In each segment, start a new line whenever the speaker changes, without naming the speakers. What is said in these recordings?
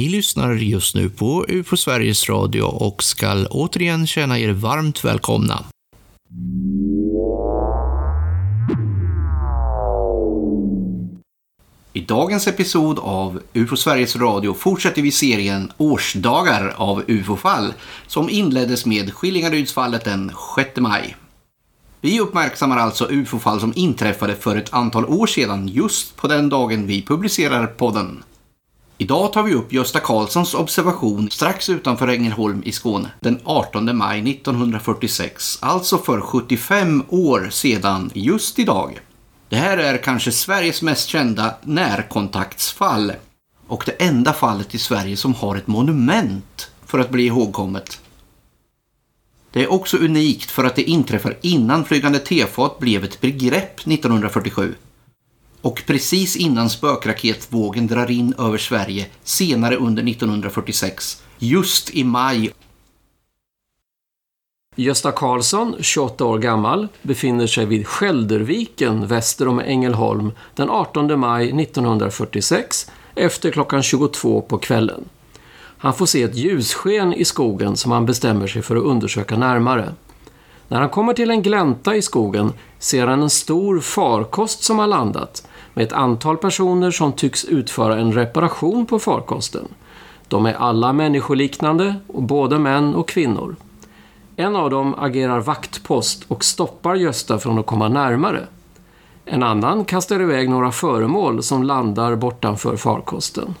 Ni lyssnar just nu på UFO Sveriges Radio och skall återigen känna er varmt välkomna. I dagens episod av UFO Sveriges Radio fortsätter vi serien Årsdagar av UFO-fall som inleddes med Skillingarydsfallet den 6 maj. Vi uppmärksammar alltså UFO-fall som inträffade för ett antal år sedan just på den dagen vi publicerar podden. Idag tar vi upp Gösta Karlssons observation strax utanför Ängelholm i Skåne den 18 maj 1946, alltså för 75 år sedan just idag. Det här är kanske Sveriges mest kända närkontaktsfall och det enda fallet i Sverige som har ett monument för att bli ihågkommet. Det är också unikt för att det inträffar innan flygande tefat blev ett begrepp 1947 och precis innan spökraketvågen drar in över Sverige senare under 1946, just i maj.
Gösta Karlsson, 28 år gammal, befinner sig vid Skälderviken väster om Ängelholm den 18 maj 1946 efter klockan 22 på kvällen. Han får se ett ljussken i skogen som han bestämmer sig för att undersöka närmare. När han kommer till en glänta i skogen ser han en stor farkost som har landat med ett antal personer som tycks utföra en reparation på farkosten. De är alla människoliknande, och både män och kvinnor. En av dem agerar vaktpost och stoppar Gösta från att komma närmare. En annan kastar iväg några föremål som landar bortanför farkosten.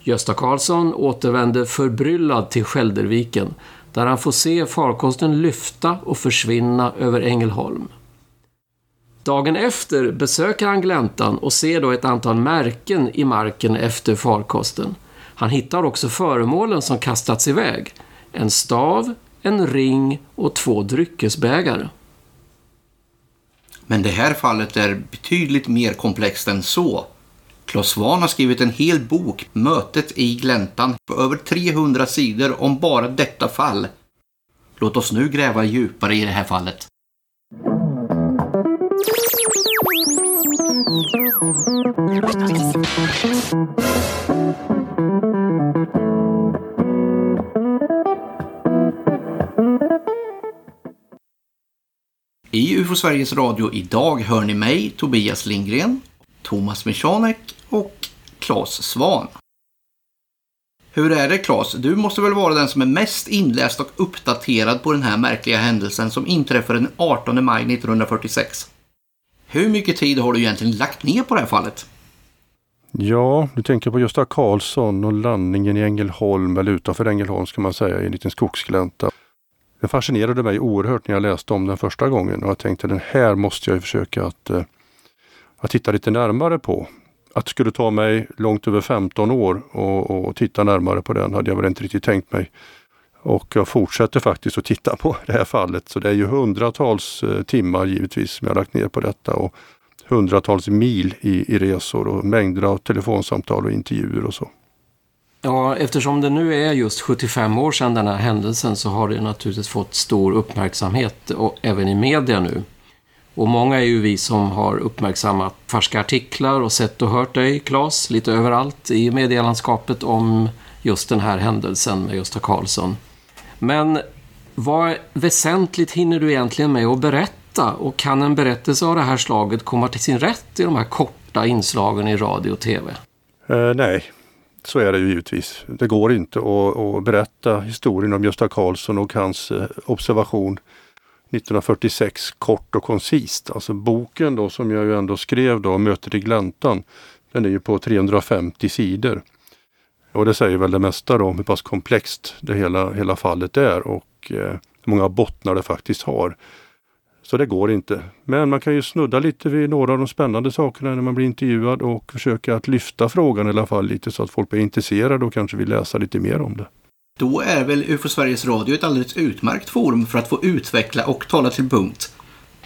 Gösta Karlsson återvänder förbryllad till Skälderviken där han får se farkosten lyfta och försvinna över Ängelholm. Dagen efter besöker han gläntan och ser då ett antal märken i marken efter farkosten. Han hittar också föremålen som kastats iväg. En stav, en ring och två dryckesbägare.
Men det här fallet är betydligt mer komplext än så. Claes Svahn har skrivit en hel bok, Mötet i gläntan, på över 300 sidor om bara detta fall. Låt oss nu gräva djupare i det här fallet. I UFO Sveriges Radio idag hör ni mig, Tobias Lindgren, Thomas Michanek och Claes Svan. Hur är det Claes? Du måste väl vara den som är mest inläst och uppdaterad på den här märkliga händelsen som inträffade den 18 maj 1946. Hur mycket tid har du egentligen lagt ner på det här fallet?
Ja, du tänker på Gösta Karlsson och landningen i Ängelholm, eller utanför Ängelholm ska man säga, i en liten skogsglänta. Det fascinerade mig oerhört när jag läste om den första gången och jag tänkte den här måste jag försöka att, eh, att titta lite närmare på. Att det skulle ta mig långt över 15 år och, och titta närmare på den hade jag väl inte riktigt tänkt mig. Och jag fortsätter faktiskt att titta på det här fallet. Så det är ju hundratals eh, timmar givetvis som jag lagt ner på detta och hundratals mil i, i resor och mängder av telefonsamtal och intervjuer och så.
Ja, eftersom det nu är just 75 år sedan den här händelsen så har det naturligtvis fått stor uppmärksamhet och även i media nu. Och många är ju vi som har uppmärksammat färska artiklar och sett och hört dig, Claes, lite överallt i medielandskapet om just den här händelsen med Gösta Karlsson. Men vad väsentligt hinner du egentligen med att berätta? Och kan en berättelse av det här slaget komma till sin rätt i de här korta inslagen i radio och tv?
Eh, nej, så är det ju givetvis. Det går inte att, att berätta historien om Gösta Karlsson och hans eh, observation 1946 kort och koncist. Alltså boken då som jag ju ändå skrev då, Mötet i gläntan, den är ju på 350 sidor. Och det säger väl det mesta då om hur pass komplext det hela, hela fallet är och eh, hur många bottnar det faktiskt har. Så det går inte. Men man kan ju snudda lite vid några av de spännande sakerna när man blir intervjuad och försöka att lyfta frågan i alla fall lite så att folk blir intresserade och kanske vill läsa lite mer om det.
Då är väl UFO Sveriges Radio ett alldeles utmärkt forum för att få utveckla och tala till punkt.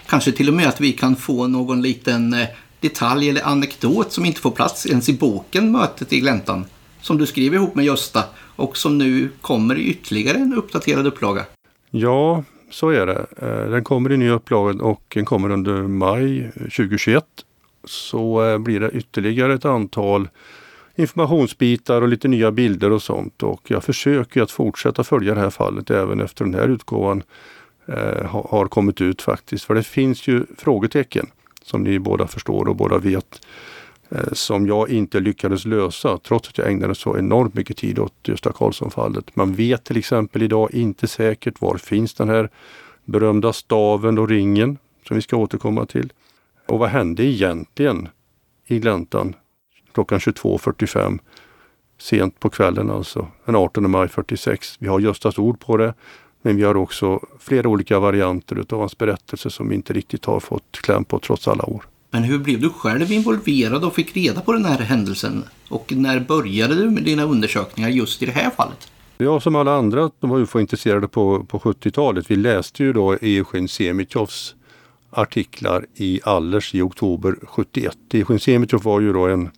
Kanske till och med att vi kan få någon liten eh, detalj eller anekdot som inte får plats ens i boken Mötet i gläntan som du skriver ihop med Gösta och som nu kommer i ytterligare en uppdaterad upplaga.
Ja, så är det. Eh, den kommer i ny upplaga och den kommer under maj 2021. Så eh, blir det ytterligare ett antal informationsbitar och lite nya bilder och sånt. Och jag försöker att fortsätta följa det här fallet även efter den här utgåvan eh, har kommit ut faktiskt. För det finns ju frågetecken som ni båda förstår och båda vet Eh, som jag inte lyckades lösa trots att jag ägnade så enormt mycket tid åt Gösta Karlsson-fallet. Man vet till exempel idag inte säkert var finns den här berömda staven och ringen som vi ska återkomma till. Och vad hände egentligen i gläntan klockan 22.45 sent på kvällen alltså, den 18 maj 46. Vi har Göstas ord på det, men vi har också flera olika varianter utav hans berättelse som vi inte riktigt har fått kläm på trots alla år.
Men hur blev du själv involverad och fick reda på den här händelsen? Och när började du med dina undersökningar just i det här fallet?
Jag som alla andra var UFO-intresserade på, på 70-talet. Vi läste ju då Eugen Semitjovs artiklar i Allers i oktober 71. Eugen Semitjov var ju då en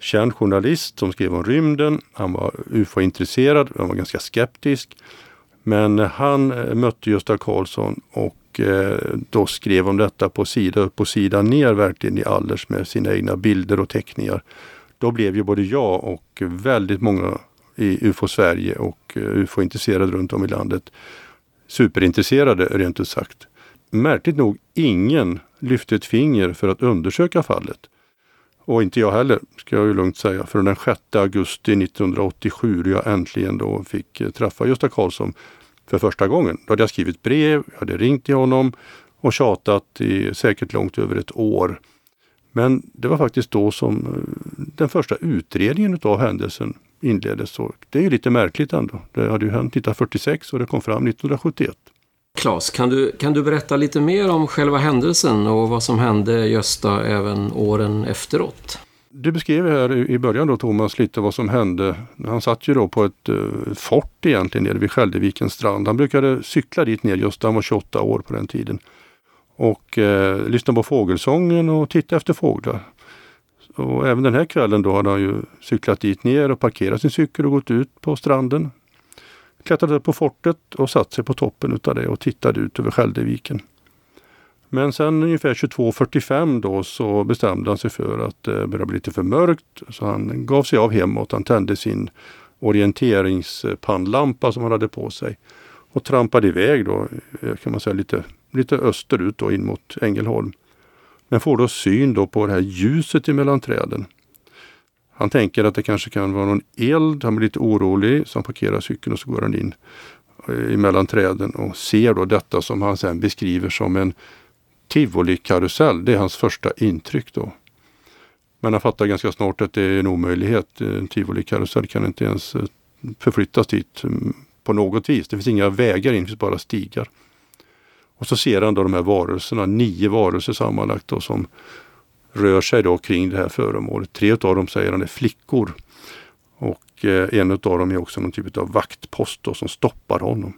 känd journalist som skrev om rymden. Han var ufo-intresserad, han var ganska skeptisk. Men han eh, mötte Gösta Karlsson och eh, då skrev om detta på sida upp och sida ner verkligen i Allers med sina egna bilder och teckningar. Då blev ju både jag och väldigt många i UFO Sverige och eh, UFO-intresserade runt om i landet superintresserade rent ut sagt. Märkligt nog ingen lyfte ett finger för att undersöka fallet. Och inte jag heller, ska jag ju lugnt säga. För den 6 augusti 1987 då jag äntligen då fick eh, träffa Gösta Karlsson för första gången. Då hade jag skrivit brev, jag hade ringt till honom och tjatat i säkert långt över ett år. Men det var faktiskt då som eh, den första utredningen av händelsen inleddes. Och det är ju lite märkligt ändå. Det hade ju hänt 1946 och det kom fram 1971.
Klas, kan du, kan du berätta lite mer om själva händelsen och vad som hände Gösta även åren efteråt?
Du beskrev här i början då Thomas lite vad som hände. Han satt ju då på ett uh, fort egentligen nere vid Skäldervikens strand. Han brukade cykla dit ner just han var 28 år på den tiden. Och eh, uh, lyssna på fågelsången och titta efter fåglar. Och även den här kvällen då hade han ju cyklat dit ner och parkerat sin cykel och gått ut på stranden Klättrat upp på fortet och satt sig på toppen utav det och tittade ut över Skälderviken. Men sen ungefär 22.45 då så bestämde han sig för att eh, det började bli lite för mörkt. Så han gav sig av hemåt. Han tände sin orienteringspannlampa som han hade på sig. Och trampade iväg då, eh, kan man säga lite, lite österut då in mot Ängelholm. Men får då syn då på det här ljuset emellan träden. Han tänker att det kanske kan vara någon eld. Han blir lite orolig så han parkerar cykeln och så går han in eh, emellan träden och ser då detta som han sen beskriver som en tivolikarusell. Det är hans första intryck då. Men han fattar ganska snart att det är en omöjlighet. En tivolikarusell kan inte ens eh, förflyttas dit mm, på något vis. Det finns inga vägar in, det finns bara stigar. Och så ser han då de här varelserna, nio varelser sammanlagt då, som rör sig då kring det här föremålet. Tre av dem säger han är flickor. Och eh, en av dem är också någon typ av vaktpost då, som stoppar honom.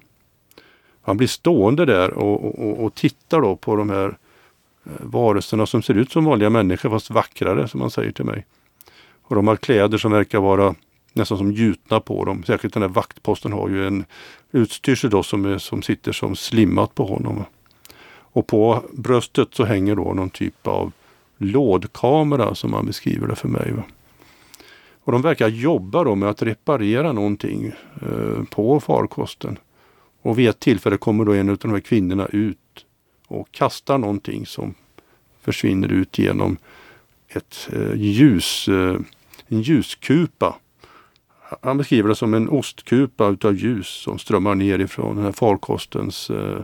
Han blir stående där och, och, och tittar då på de här eh, varelserna som ser ut som vanliga människor fast vackrare som han säger till mig. Och de har kläder som verkar vara nästan som gjutna på dem. Särskilt den här vaktposten har ju en utstyrsel då som, är, som sitter som slimmat på honom. Och på bröstet så hänger då någon typ av lådkamera som han beskriver det för mig. Va? Och de verkar jobba då med att reparera någonting eh, på farkosten. Och vid ett tillfälle kommer då en av de här kvinnorna ut och kastar någonting som försvinner ut genom ett eh, ljus, eh, en ljuskupa. Han beskriver det som en ostkupa utav ljus som strömmar ner ifrån den här farkostens eh,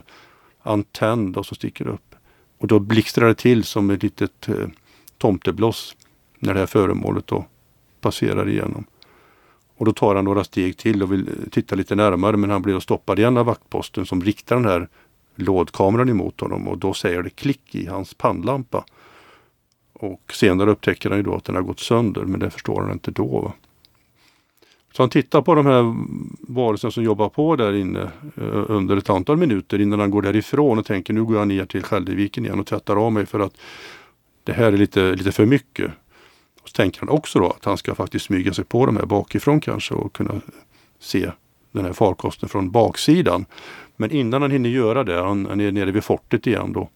antenn då, som sticker upp. Och då blixtrar det till som ett litet eh, tomtebloss när det här föremålet då passerar igenom. Och då tar han några steg till och vill eh, titta lite närmare men han blir stoppad igen av vaktposten som riktar den här lådkameran emot honom och då säger det klick i hans pannlampa. Och senare upptäcker han ju då att den har gått sönder men det förstår han inte då. Va? Så han tittar på de här varelserna som jobbar på där inne eh, under ett antal minuter innan han går därifrån och tänker nu går jag ner till Skälderviken igen och tvättar av mig för att det här är lite, lite för mycket. Och så tänker han också då att han ska faktiskt smyga sig på de här bakifrån kanske och kunna se den här farkosten från baksidan. Men innan han hinner göra det, han, han är nere vid fortet igen då,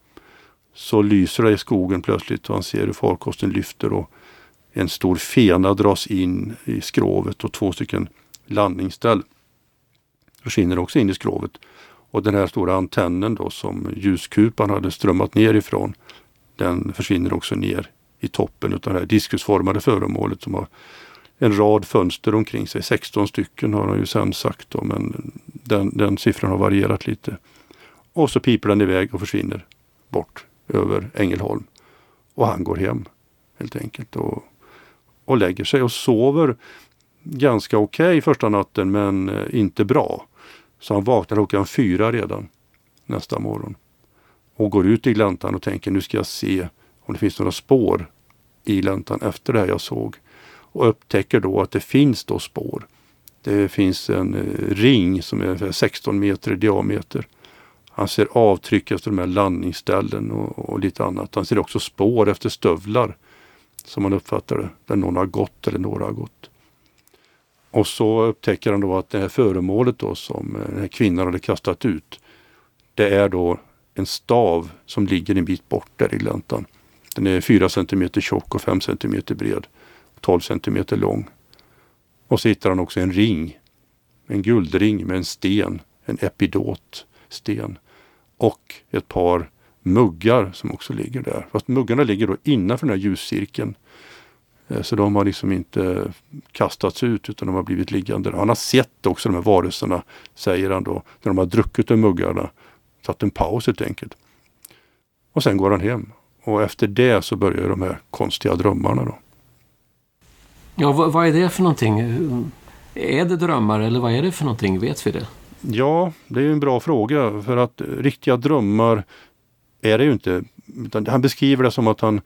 så lyser det i skogen plötsligt och han ser hur farkosten lyfter och en stor fena dras in i skrovet och två stycken landningsställ försvinner också in i skrovet. Och den här stora antennen då som ljuskupan hade strömmat ner ifrån den försvinner också ner i toppen av det här diskusformade föremålet som har en rad fönster omkring sig. 16 stycken har han ju sen sagt då, men den, den siffran har varierat lite. Och så piper den iväg och försvinner bort över Ängelholm. Och han går hem helt enkelt och, och lägger sig och sover ganska okej okay första natten men eh, inte bra. Så han vaknar klockan fyra redan nästa morgon. Och går ut i gläntan och tänker nu ska jag se om det finns några spår i läntan efter det här jag såg. Och upptäcker då att det finns då spår. Det finns en eh, ring som är 16 meter i diameter. Han ser avtryck efter de här landningsställen och, och, lite annat. Han ser också spår efter stövlar som man uppfattar det, där någon har gått eller några har gått. Och så upptäcker han då att det här föremålet då som eh, den här kvinnan hade kastat ut. Det är då en stav som ligger en bit bort där i gläntan. Den är 4 cm tjock och 5 cm bred. 12 cm lång. Och så hittar han också en ring. En guldring med en sten. En epidotsten. Och ett par muggar som också ligger där. Fast muggarna ligger då innanför den här ljuscirkeln. Eh, så de har liksom inte kastats ut utan de har blivit liggande. Han har sett också de här varelserna, säger han då, när de har druckit ur muggarna. Tagit en paus helt enkelt. Och sen går han hem. Och efter det så börjar de här konstiga drömmarna då.
Ja, vad, vad är det för någonting? Är det drömmar eller vad är det för någonting? Vet vi det?
Ja, det är en bra fråga. För att riktiga drömmar är det ju inte. han beskriver det som att han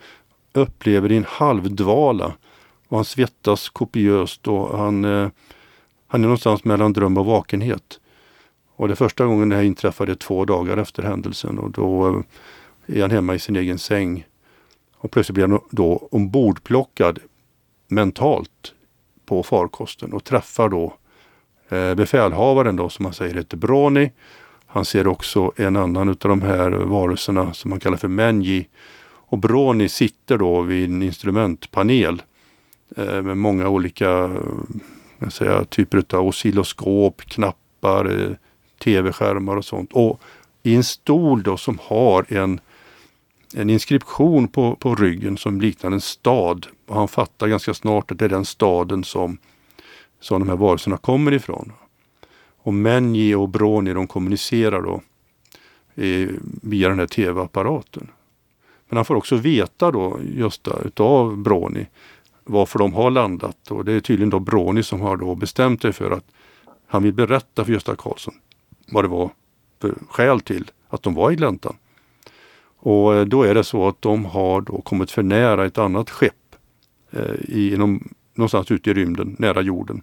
upplever i en halvdvala. Och han svettas kopiöst och han, eh, han är någonstans mellan dröm och vakenhet. Och det första gången det här inträffade två dagar efter händelsen och då eh, är han hemma i sin egen säng. Och plötsligt blir han då ombordplockad mentalt på farkosten och träffar då eh, befälhavaren då som man säger heter Broni. Han ser också en annan av de här varelserna som man kallar för Menji och Broni sitter då vid en instrumentpanel eh, med många olika eh, säga, typer av oscilloskop, knappar, eh, tv-skärmar och sånt. Och i en stol då som har en, en inskription på, på ryggen som liknar en stad. Och han fattar ganska snart att det är den staden som, som de här varelserna kommer ifrån. Och Menji och Broni de kommunicerar då eh, via den här tv-apparaten. Men han får också veta då just utav Broni varför de har landat och det är tydligen då Broni som har då bestämt sig för att han vill berätta för Gösta Karlsson vad det var för skäl till att de var i gläntan. Och eh, då är det så att de har då kommit för nära ett annat skepp eh, i, inom, någonstans ute i rymden, nära jorden.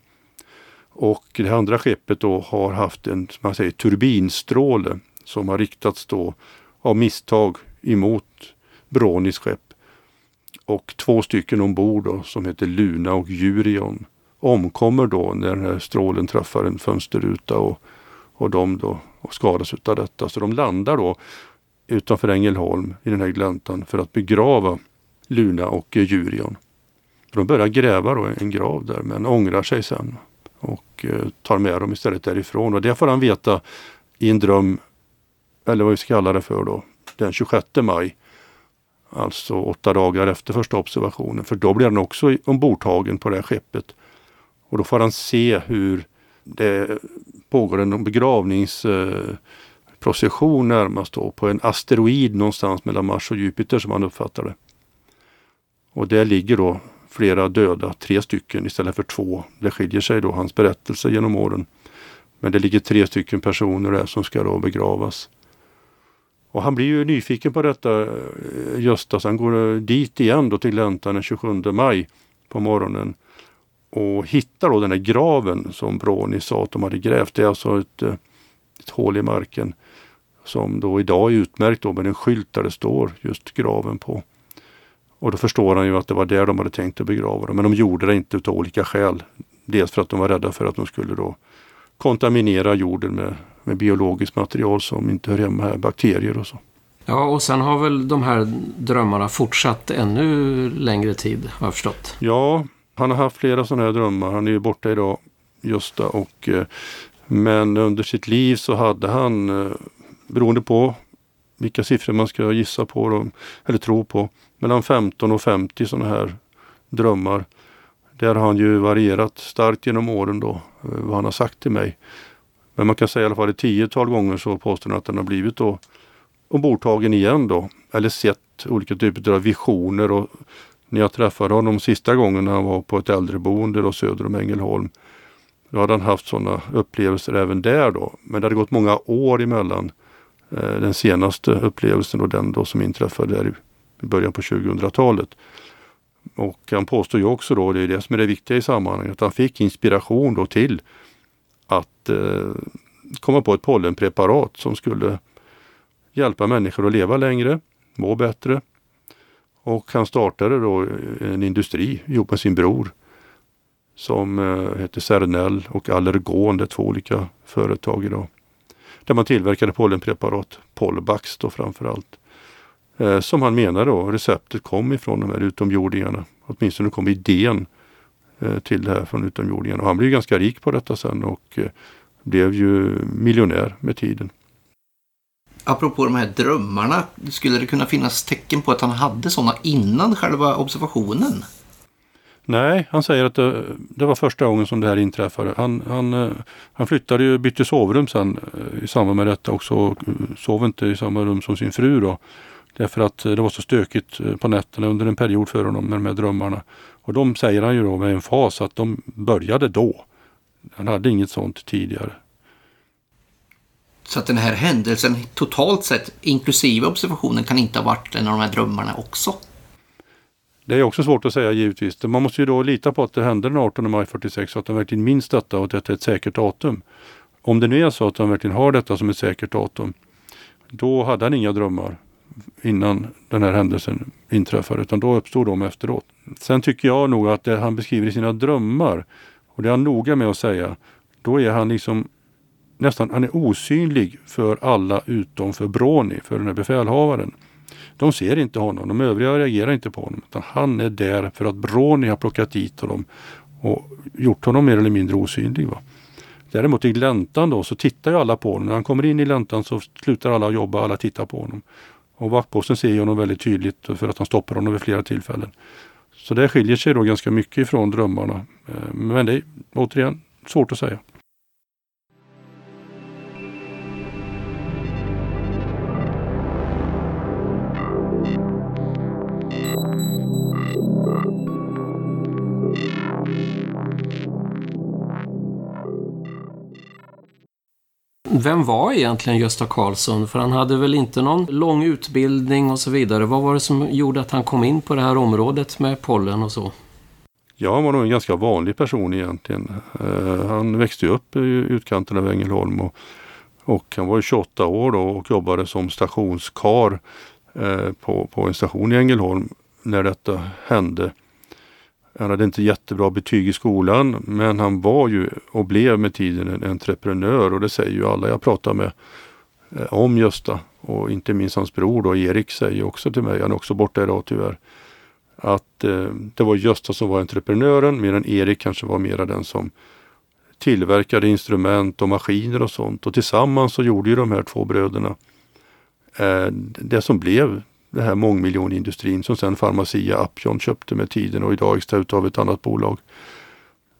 Och det andra skeppet då har haft en som man säger, turbinstråle som har riktats då av misstag emot Bronis skepp. Och två stycken ombord då, som heter Luna och Jurion omkommer då när den här strålen träffar en fönsterruta och, och de då och skadas utav detta. Så de landar då utanför Ängelholm i den här gläntan för att begrava Luna och Jurion. De börjar gräva då en grav där men ångrar sig sen och eh, tar med dem istället därifrån. Och det får han veta i en dröm, eller vad vi ska kalla det för då, den 26 maj Alltså åtta dagar efter första observationen. För då blir han också ombordtagen på det här skeppet. Och då får han se hur det pågår en begravnings eh, procession närmast då på en asteroid någonstans mellan Mars och Jupiter som han uppfattar det. Och där ligger då flera döda, tre stycken istället för två. Det skiljer sig då hans berättelse genom åren. Men det ligger tre stycken personer där som ska då begravas. Och han blir ju nyfiken på detta eh, Gösta, så han går eh, dit igen då till Läntan den 27 maj på morgonen och hittar då den här graven som Broni sa att de hade grävt. Det är alltså ett, eh, ett hål i marken som då idag är utmärkt då med en skylt där det står just graven på. Och då förstår han ju att det var där de hade tänkt att begrava dem. Men de gjorde det inte utav olika skäl. Dels för att de var rädda för att de skulle då kontaminera jorden med, med biologiskt material som inte hör hemma här, bakterier och så.
Ja, och sen har väl de här drömmarna fortsatt ännu längre tid, har jag förstått.
Ja, han har haft flera sådana här drömmar. Han är ju borta idag, Gösta. Och, eh, men under sitt liv så hade han, eh, beroende på vilka siffror man ska gissa på dem, eller tro på, mellan 15 och 50 sådana här drömmar. Där har han ju varierat starkt genom åren då, eh, vad han har sagt till mig. Men man kan säga i alla fall ett tiotal gånger så påstår han att han har blivit då ombordtagen igen då. Eller sett olika typer av visioner. Och när jag träffade honom sista gången när han var på ett äldreboende då söder om Ängelholm. Då hade han haft sådana upplevelser även där då. Men det hade gått många år emellan eh, den senaste upplevelsen och den då som inträffade där i början på 2000-talet. Och han påstår ju också då, det är det som är det viktiga i sammanhanget, att han fick inspiration då till att eh, komma på ett pollenpreparat som skulle hjälpa människor att leva längre, må bättre. Och han startade då en industri ihop med sin bror som hette heter och Allergon. Det är två olika företag idag. Där man tillverkade pollenpreparat, Polbax då framförallt. Eh, som han menar då, receptet kom ifrån de här utomjordingarna. Åtminstone kom idén eh, till det här från utomjordingarna. Och han blev ganska rik på detta sen och eh, blev ju miljonär med tiden.
Apropå de här drömmarna, skulle det kunna finnas tecken på att han hade sådana innan själva observationen?
Nej, han säger att det, det, var första gången som det här inträffade. Han, han, eh, han flyttade ju, bytte sovrum sen eh, i samband med detta också och eh, sov inte i samma rum som sin fru då. Därför att det var så stökigt på nätterna under en period för honom med de här drömmarna. Och de säger han ju då med en fas att de började då. Han hade inget sånt tidigare.
Så att den här händelsen totalt sett, inklusive observationen, kan inte ha varit en av de här drömmarna också?
Det är också svårt att säga givetvis. Man måste ju då lita på att det hände den 18 maj 46 och att de verkligen minns detta och att detta är ett säkert datum. Om det nu är så att han verkligen har detta som ett säkert datum, då hade han inga drömmar innan den här händelsen inträffade, utan då uppstod de efteråt. Sen tycker jag nog att det han beskriver i sina drömmar, och det är han noga med att säga, då är han liksom nästan, han är osynlig för alla utom för Broni, för den här befälhavaren. De ser inte honom, de övriga reagerar inte på honom. Utan han är där för att Brony har plockat dit honom och gjort honom mer eller mindre osynlig. Va? Däremot i gläntan då så tittar ju alla på honom. När han kommer in i gläntan så slutar alla jobba, alla tittar på honom. Och vaktposten ser honom väldigt tydligt för att han stoppar honom vid flera tillfällen. Så det skiljer sig då ganska mycket ifrån drömmarna. Eh, men det är återigen svårt att säga.
Vem var egentligen Gösta Karlsson? För han hade väl inte någon lång utbildning och så vidare. Vad var det som gjorde att han kom in på det här området med pollen och så?
Ja, han var nog en ganska vanlig person egentligen. Eh, han växte upp i utkanten av Ängelholm och, och han var 28 år då och jobbade som stationskar eh, på, på en station i Ängelholm när detta hände. Han hade inte jättebra betyg i skolan men han var ju och blev med tiden en entreprenör och det säger ju alla jag pratar med eh, om Gösta. Och inte minst hans bror då, Erik säger också till mig, han är också borta idag tyvärr, att eh, det var Gösta som var entreprenören medan Erik kanske var mera den som tillverkade instrument och maskiner och sånt. Och tillsammans så gjorde ju de här två bröderna eh, det som blev den här mångmiljonindustrin som sen Pharmacia Upjohn köpte med tiden och idag ägs av ett annat bolag.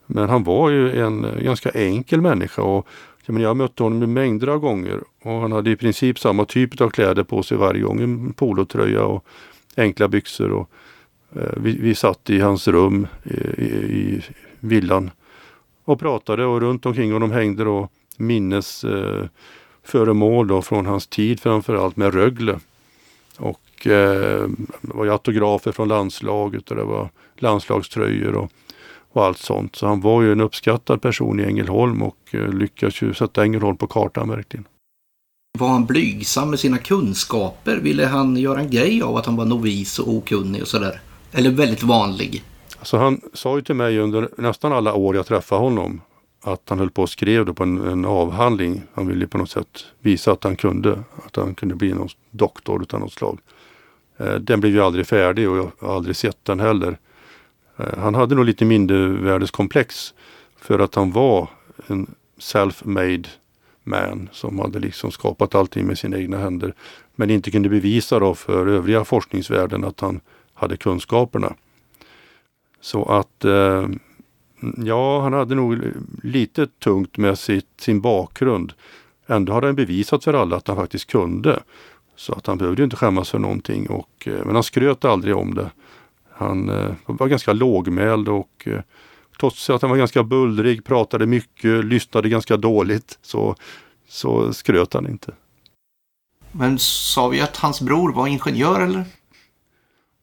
Men han var ju en eh, ganska enkel människa och jag, menar, jag mötte honom mängder av gånger och han hade i princip samma typ av kläder på sig varje gång. En polotröja och enkla byxor. Och, eh, vi, vi satt i hans rum i, i, i, villan och pratade och runt omkring honom hängde då minnesföremål eh, från hans tid framförallt med Rögle. Och eh, det var autografer från landslaget och det var landslagströjor och, och allt sånt. Så han var ju en uppskattad person i Ängelholm och eh, lyckades ju sätta Ängelholm på kartan verkligen.
Var han blygsam med sina kunskaper? Ville han göra en grej av att han var novis och okunnig och sådär? Eller väldigt vanlig?
Alltså han sa ju till mig under nästan alla år jag träffade honom att han höll på och skrev på en, en, avhandling. Han ville på något sätt visa att han kunde, att han kunde bli någon doktor utav något slag. Eh, den blev ju aldrig färdig och jag har aldrig sett den heller. Eh, han hade nog lite mindervärdeskomplex för att han var en self-made man som hade liksom skapat allting med sina egna händer. Men inte kunde bevisa då för övriga forskningsvärlden att han hade kunskaperna. Så att eh, ja, han hade nog lite tungt med sitt, sin bakgrund. Ändå hade han bevisat för alla att han faktiskt kunde. Så att han behövde inte skämmas för någonting. Och, eh, men han skröt aldrig om det. Han eh, var ganska lågmäld och eh, trots att han var ganska bullrig, pratade mycket, lyssnade ganska dåligt så, så skröt han inte.
Men sa vi att hans bror var ingenjör eller?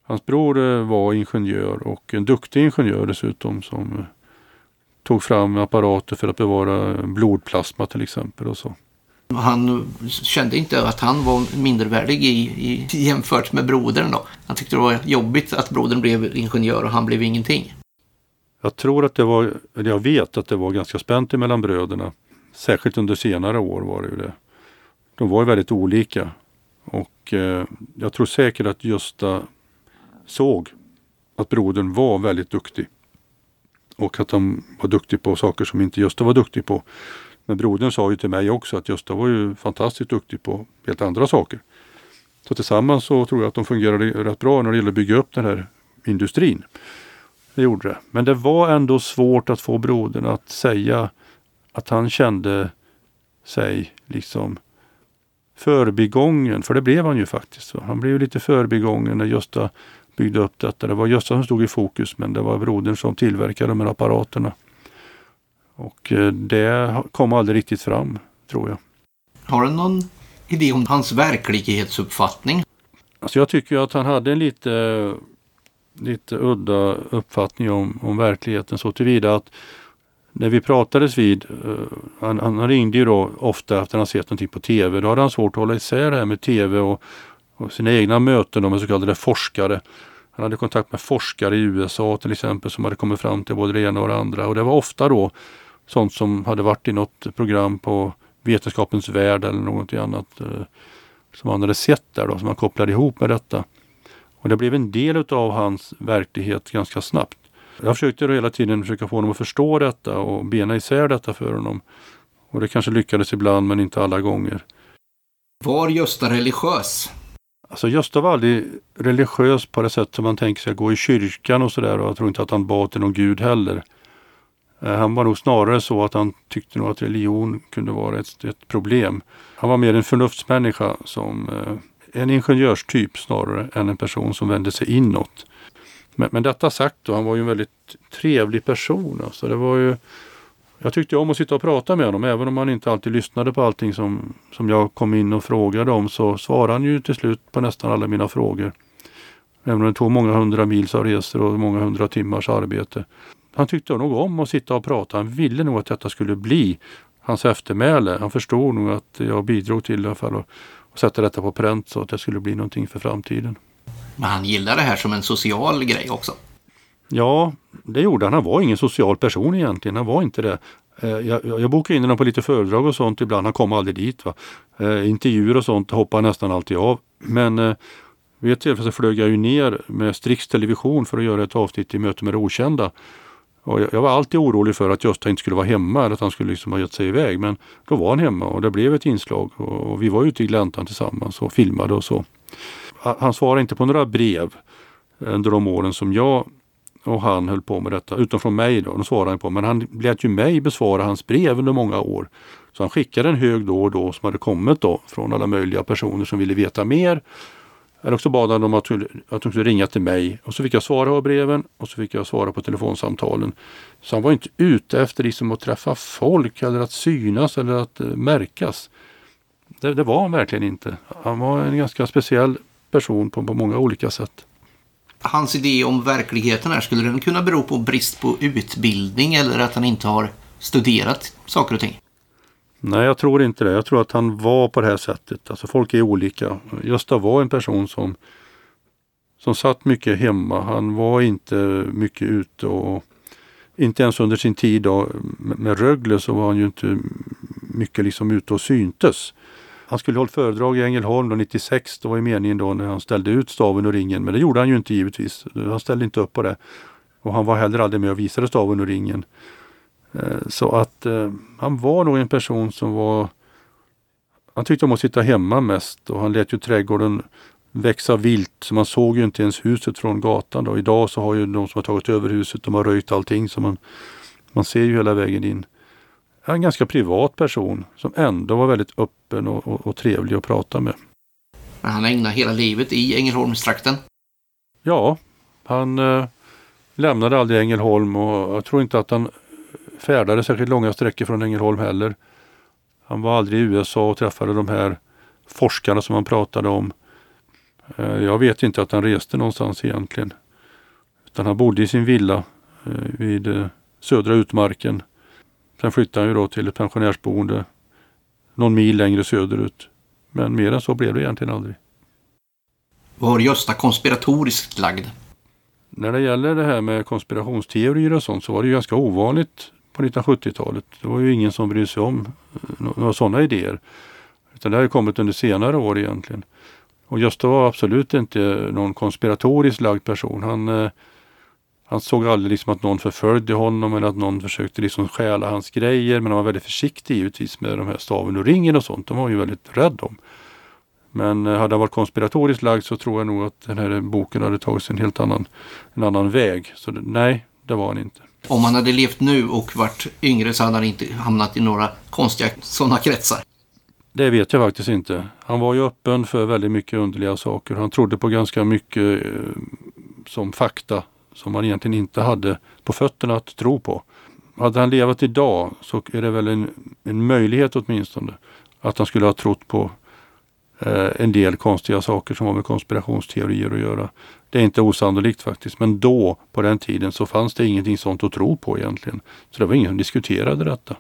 Hans bror var ingenjör och en duktig ingenjör dessutom som tog fram apparater för att bevara blodplasma till exempel och så.
Han kände inte att han var mindervärdig i, i, jämfört med brodern då. Han tyckte det var jobbigt att brodern blev ingenjör och han blev ingenting.
Jag tror att det var, eller jag vet att det var ganska spänt mellan bröderna. Särskilt under senare år var det ju det. De var ju väldigt olika. Och eh, jag tror säkert att Gösta såg att brodern var väldigt duktig. Och att han var duktig på saker som inte Gösta var duktig på. Men brodern sa ju till mig också att Gösta var ju fantastiskt duktig på helt andra saker. Så tillsammans så tror jag att de fungerade rätt bra när det gäller att bygga upp den här industrin. Det gjorde det. Men det var ändå svårt att få brodern att säga att han kände sig liksom förbigången. För det blev han ju faktiskt. Han blev lite förbigången när Gösta byggde upp detta. Det var Gösta som stod i fokus men det var brodern som tillverkade de här apparaterna. Och eh, det kom aldrig riktigt fram, tror jag.
Har du någon idé om hans verklighetsuppfattning?
Alltså jag tycker att han hade en lite, lite udda uppfattning om, om verkligheten så tillvida att när vi pratades vid, uh, han, han, ringde ju då ofta efter att han sett någonting på TV. Då hade han svårt att hålla isär det här med TV och, och sina egna möten med så kallade forskare. Han hade kontakt med forskare i USA till exempel som hade kommit fram till både det ena och det andra. Och det var ofta då sånt som hade varit i något program på Vetenskapens värld eller någonting annat uh, som han hade sett där då, som han kopplade ihop med detta. Och det blev en del av hans verklighet ganska snabbt. Jag försökte hela tiden försöka få honom att förstå detta och bena isär detta för honom. Och det kanske lyckades ibland men inte alla gånger.
Var Gösta religiös?
Alltså Gösta var aldrig religiös på det sätt som man tänker sig, gå i kyrkan och sådär och jag tror inte att han bad till någon gud heller. Eh, han var nog snarare så att han tyckte nog att religion kunde vara ett, ett problem. Han var mer en förnuftsmänniska som eh, en ingenjörstyp snarare än en person som vände sig inåt. Men, men detta sagt då, han var ju en väldigt trevlig person. Alltså det var ju, jag tyckte om att sitta och prata med honom. Även om han inte alltid lyssnade på allting som, som jag kom in och frågade om så svarade han ju till slut på nästan alla mina frågor. Även om det tog många hundra mils av resor och många hundra timmars arbete. Han tyckte nog om att sitta och prata. Han ville nog att detta skulle bli hans eftermäle. Han förstod nog att jag bidrog till i alla fall att, att sätta detta på pränt så att det skulle bli någonting för framtiden.
Men han gillade det här som en social grej också.
Ja, det gjorde han. Han var ingen social person egentligen. Han var inte det. Eh, jag, jag bokade in honom på lite föredrag och sånt ibland. Han kom aldrig dit. Va? Eh, intervjuer och sånt hoppade nästan alltid av. Men eh, vid ett tillfälle så flög jag ju ner med Strix Television för att göra ett avsnitt i Möte med det okända. Och jag, jag, var alltid orolig för att Gösta inte skulle vara hemma eller att han skulle liksom ha gett sig iväg. Men då var han hemma och det blev ett inslag. Och, och vi var ute i gläntan tillsammans och filmade och så han svarade inte på några brev under de åren som jag och han höll på med detta, utom från mig då, de svarade han på. Men han lät ju mig besvara hans brev under många år. Så han skickade en hög då och då som hade kommit då från alla möjliga personer som ville veta mer. Eller också bad han dem att, att de skulle ringa till mig och så fick jag svara på breven och så fick jag svara på telefonsamtalen. Så han var inte ute efter liksom att träffa folk eller att synas eller att eh, märkas. Det, det, var han verkligen inte. Han var en ganska speciell person på, på många olika sätt.
Hans idé om verkligheten här, skulle den kunna bero på brist på utbildning eller att han inte har studerat saker och ting?
Nej, jag tror inte det. Jag tror att han var på det här sättet. Alltså folk är olika. Gösta var en person som, som satt mycket hemma. Han var inte mycket ute och inte ens under sin tid då, med Rögle så var han ju inte mycket liksom ute och syntes. Han skulle hållit föredrag i Ängelholm då 96. Det var ju meningen då när han ställde ut staven och ringen. Men det gjorde han ju inte givetvis. Han ställde inte upp på det. Och han var heller aldrig med och visade staven och ringen. Eh, så att eh, han var nog en person som var han tyckte om att sitta hemma mest och han lät ju trädgården växa vilt. Så man såg ju inte ens huset från gatan. Då. Idag så har ju de som har tagit över huset, de har röjt allting så man, man ser ju hela vägen in. En ganska privat person som ändå var väldigt öppen och, och, och trevlig att prata med.
Men han ägnade hela livet i Ängelholmstrakten?
Ja, han eh, lämnade aldrig Ängelholm och jag tror inte att han färdade särskilt långa sträckor från Ängelholm heller. Han var aldrig i USA och träffade de här forskarna som han pratade om. Eh, jag vet inte att han reste någonstans egentligen. Utan han bodde i sin villa eh, vid eh, södra utmarken. Sen flyttade han ju då till ett pensionärsboende någon mil längre söderut. Men mer än så blev det egentligen aldrig.
Var Gösta konspiratoriskt lagd?
När det gäller det här med konspirationsteorier och sånt så var det ju ganska ovanligt på 1970-talet. Det var ju ingen som brydde sig om eh, några sådana idéer. Utan det har kommit under senare år egentligen. Och Gösta var absolut inte någon konspiratoriskt lagd person. Han, eh, han såg aldrig liksom att någon förföljde honom eller att någon försökte liksom stjäla hans grejer. Men han var väldigt försiktig givetvis med de här staven och ringen och sånt. De var han ju väldigt rädd om. Men eh, hade han varit konspiratoriskt lagd så tror jag nog att den här boken hade tagit en helt annan, en annan väg. Så nej, det var han inte.
Om han hade levt nu och varit yngre så hade han inte hamnat i några konstiga sådana kretsar.
Det vet jag faktiskt inte. Han var ju öppen för väldigt mycket underliga saker. Han trodde på ganska mycket eh, som fakta som han egentligen inte hade på fötterna att tro på. Hade han levat idag så är det väl en, en möjlighet åtminstone att han skulle ha trott på Eh, en del konstiga saker som har med konspirationsteorier att göra. Det är inte osannolikt faktiskt. Men då, på den tiden, så fanns det ingenting sånt att tro på egentligen. Så det var ingen som diskuterade detta.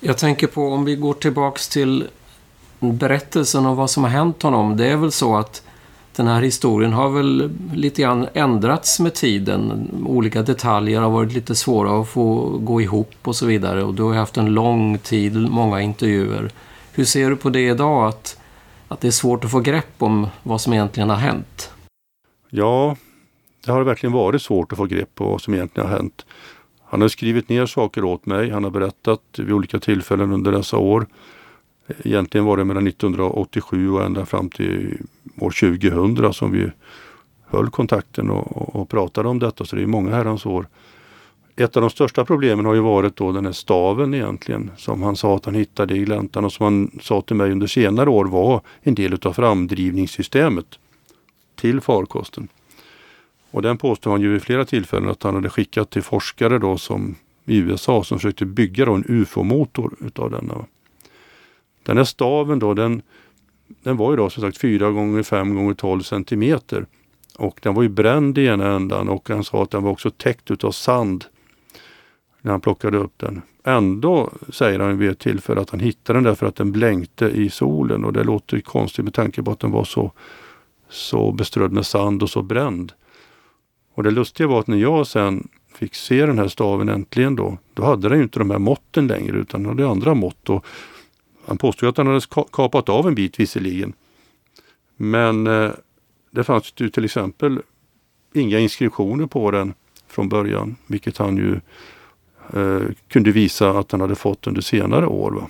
Jag tänker på om vi går tillbaks till berättelsen om vad som har hänt honom. Det är väl så att den här historien har väl lite grann ändrats med tiden. Olika detaljer har varit lite svåra att få gå ihop och så vidare. Och du har haft en lång tid, många intervjuer. Hur ser du på det idag? Att, att det är svårt att få grepp om vad som egentligen har hänt?
Ja, det har verkligen varit svårt att få grepp på vad som egentligen har hänt. Han har skrivit ner saker åt mig. Han har berättat vid olika tillfällen under dessa år. Egentligen var det mellan 1987 och ända fram till år 2000 som vi höll kontakten och, och pratade om detta. Så det är många herrans år. Ett av de största problemen har ju varit då den här staven egentligen som han sa att han hittade i gläntan och som han sa till mig under senare år var en del utav framdrivningssystemet till farkosten. Och den påstår han ju vid flera tillfällen att han hade skickat till forskare då som i USA som försökte bygga då en UFO-motor utav denna. Den här staven då den, den var ju då som sagt 4 gånger 5 gånger 12 centimeter. Och den var ju bränd i ena ändan och han sa att den var också täckt utav sand när han plockade upp den. Ändå säger han vid ett tillfälle att han hittade den därför att den blänkte i solen och det låter konstigt med tanke på att den var så, så beströdd med sand och så bränd. Och det lustiga var att när jag sen fick se den här staven äntligen då, då hade den ju inte de här måtten längre utan den hade andra mått. Och han påstod att han hade kapat av en bit visserligen. Men eh, det fanns ju till exempel inga inskriptioner på den från början, vilket han ju eh, kunde visa att han hade fått under senare år. Va?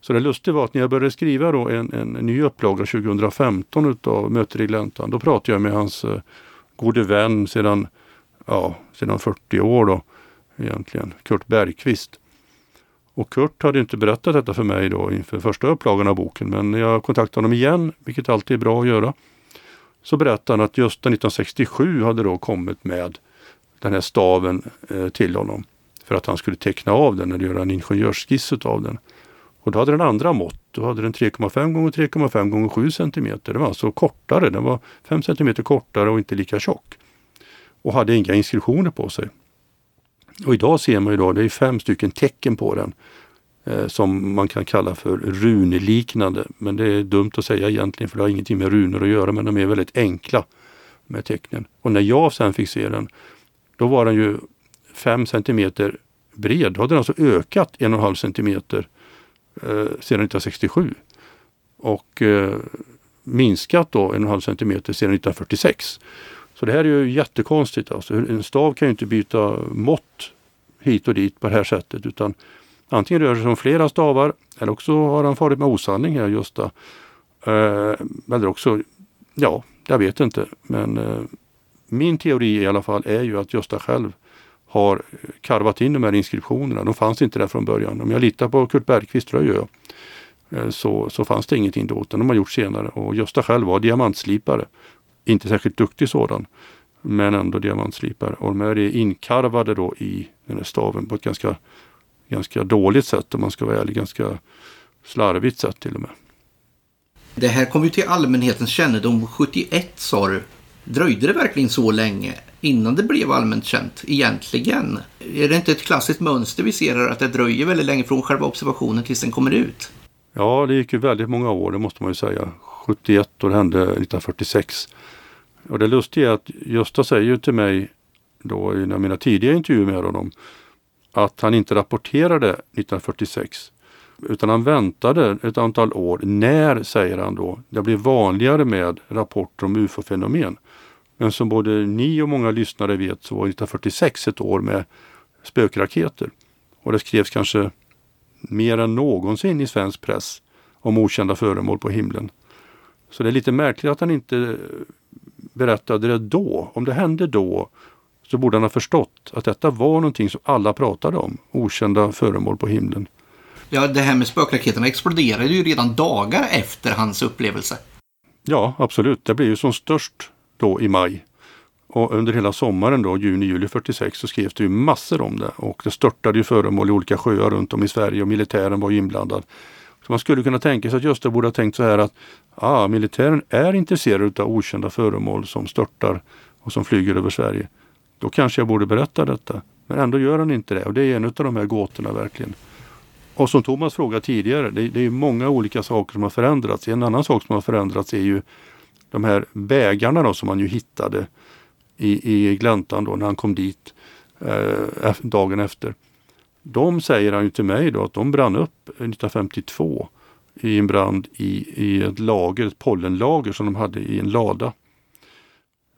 Så det lustiga var att när jag började skriva då en, en ny upplaga 2015 utav Möter i gläntan, då pratade jag med hans eh, gode vän sedan, ja, sedan 40 år då egentligen, Kurt Bergqvist. Och Kurt hade inte berättat detta för mig då inför första upplagan av boken men när jag kontaktade honom igen, vilket alltid är bra att göra, så berättade han att just 1967 hade då kommit med den här staven eh, till honom för att han skulle teckna av den eller göra en ingenjörsskiss av den. Och då hade den andra mått. Då hade den 3,5 gånger 3,5 gånger 7 cm. Den var alltså kortare. Den var 5 cm kortare och inte lika tjock. Och hade inga inskriptioner på sig. Och idag ser man ju då, det är fem stycken tecken på den eh, som man kan kalla för runliknande. Men det är dumt att säga egentligen för det har ingenting med runor att göra men de är väldigt enkla med tecknen. Och när jag sen fick se den, då var den ju 5 centimeter bred. Då hade den alltså ökat 1,5 centimeter eh, sedan 1967. Och eh, minskat då 1,5 centimeter sedan 1946. Så det här är ju jättekonstigt. Alltså. En stav kan ju inte byta mått hit och dit på det här sättet utan antingen rör det sig om flera stavar eller också har han farit med osanning här Gösta. Eh, eller också, ja, jag vet inte. Men eh, min teori i alla fall är ju att Gösta själv har karvat in de här inskriptionerna. De fanns inte där från början. Om jag litar på Kurt Bergqvist, tror jag, eh, så, så fanns det ingenting då. Utan de har gjort senare. Och Gösta själv var diamantslipare. Inte särskilt duktig sådan. Men ändå diamantslipare. Och de är inkarvade då i den här staven på ett ganska, ganska dåligt sätt om man ska vara ärlig. Ganska slarvigt sätt till och med.
Det här kom ju till allmänhetens kännedom 71 sa du. Dröjde det verkligen så länge innan det blev allmänt känt egentligen? Är det inte ett klassiskt mönster vi ser här att det dröjer väldigt länge från själva observationen tills den kommer ut?
Ja, det gick ju väldigt många år, det måste man ju säga. 71 och det hände 1946. Och det lustiga är att Gösta säger ju till mig då i mina tidiga intervjuer med honom att han inte rapporterade 1946 utan han väntade ett antal år. När, säger han då, det blev vanligare med rapporter om ufo-fenomen. Men som både ni och många lyssnare vet så var 1946 ett år med spökraketer. Och det skrevs kanske mer än någonsin i svensk press om okända föremål på himlen. Så det är lite märkligt att han inte berättade det då. Om det hände då så borde han ha förstått att detta var någonting som alla pratade om. Okända föremål på himlen.
Ja, det här med spökraketerna exploderade ju redan dagar efter hans upplevelse.
Ja, absolut. Det blev ju som störst då i maj. Och under hela sommaren då, juni, juli 46 så skrevs det ju massor om det. Och det störtade ju föremål i olika sjöar runt om i Sverige och militären var ju inblandad. Så man skulle kunna tänka sig att Gösta borde ha tänkt så här att ah, militären är intresserad av okända föremål som störtar och som flyger över Sverige. Då kanske jag borde berätta detta. Men ändå gör han inte det och det är en av de här gåtorna verkligen. Och som Thomas frågade tidigare, det, det är många olika saker som har förändrats. En annan sak som har förändrats är ju de här bägarna då, som man ju hittade i, i gläntan då när han kom dit eh, dagen efter. De säger han ju till mig då att de brann upp 1952 i en brand i, i ett lager, ett pollenlager som de hade i en lada.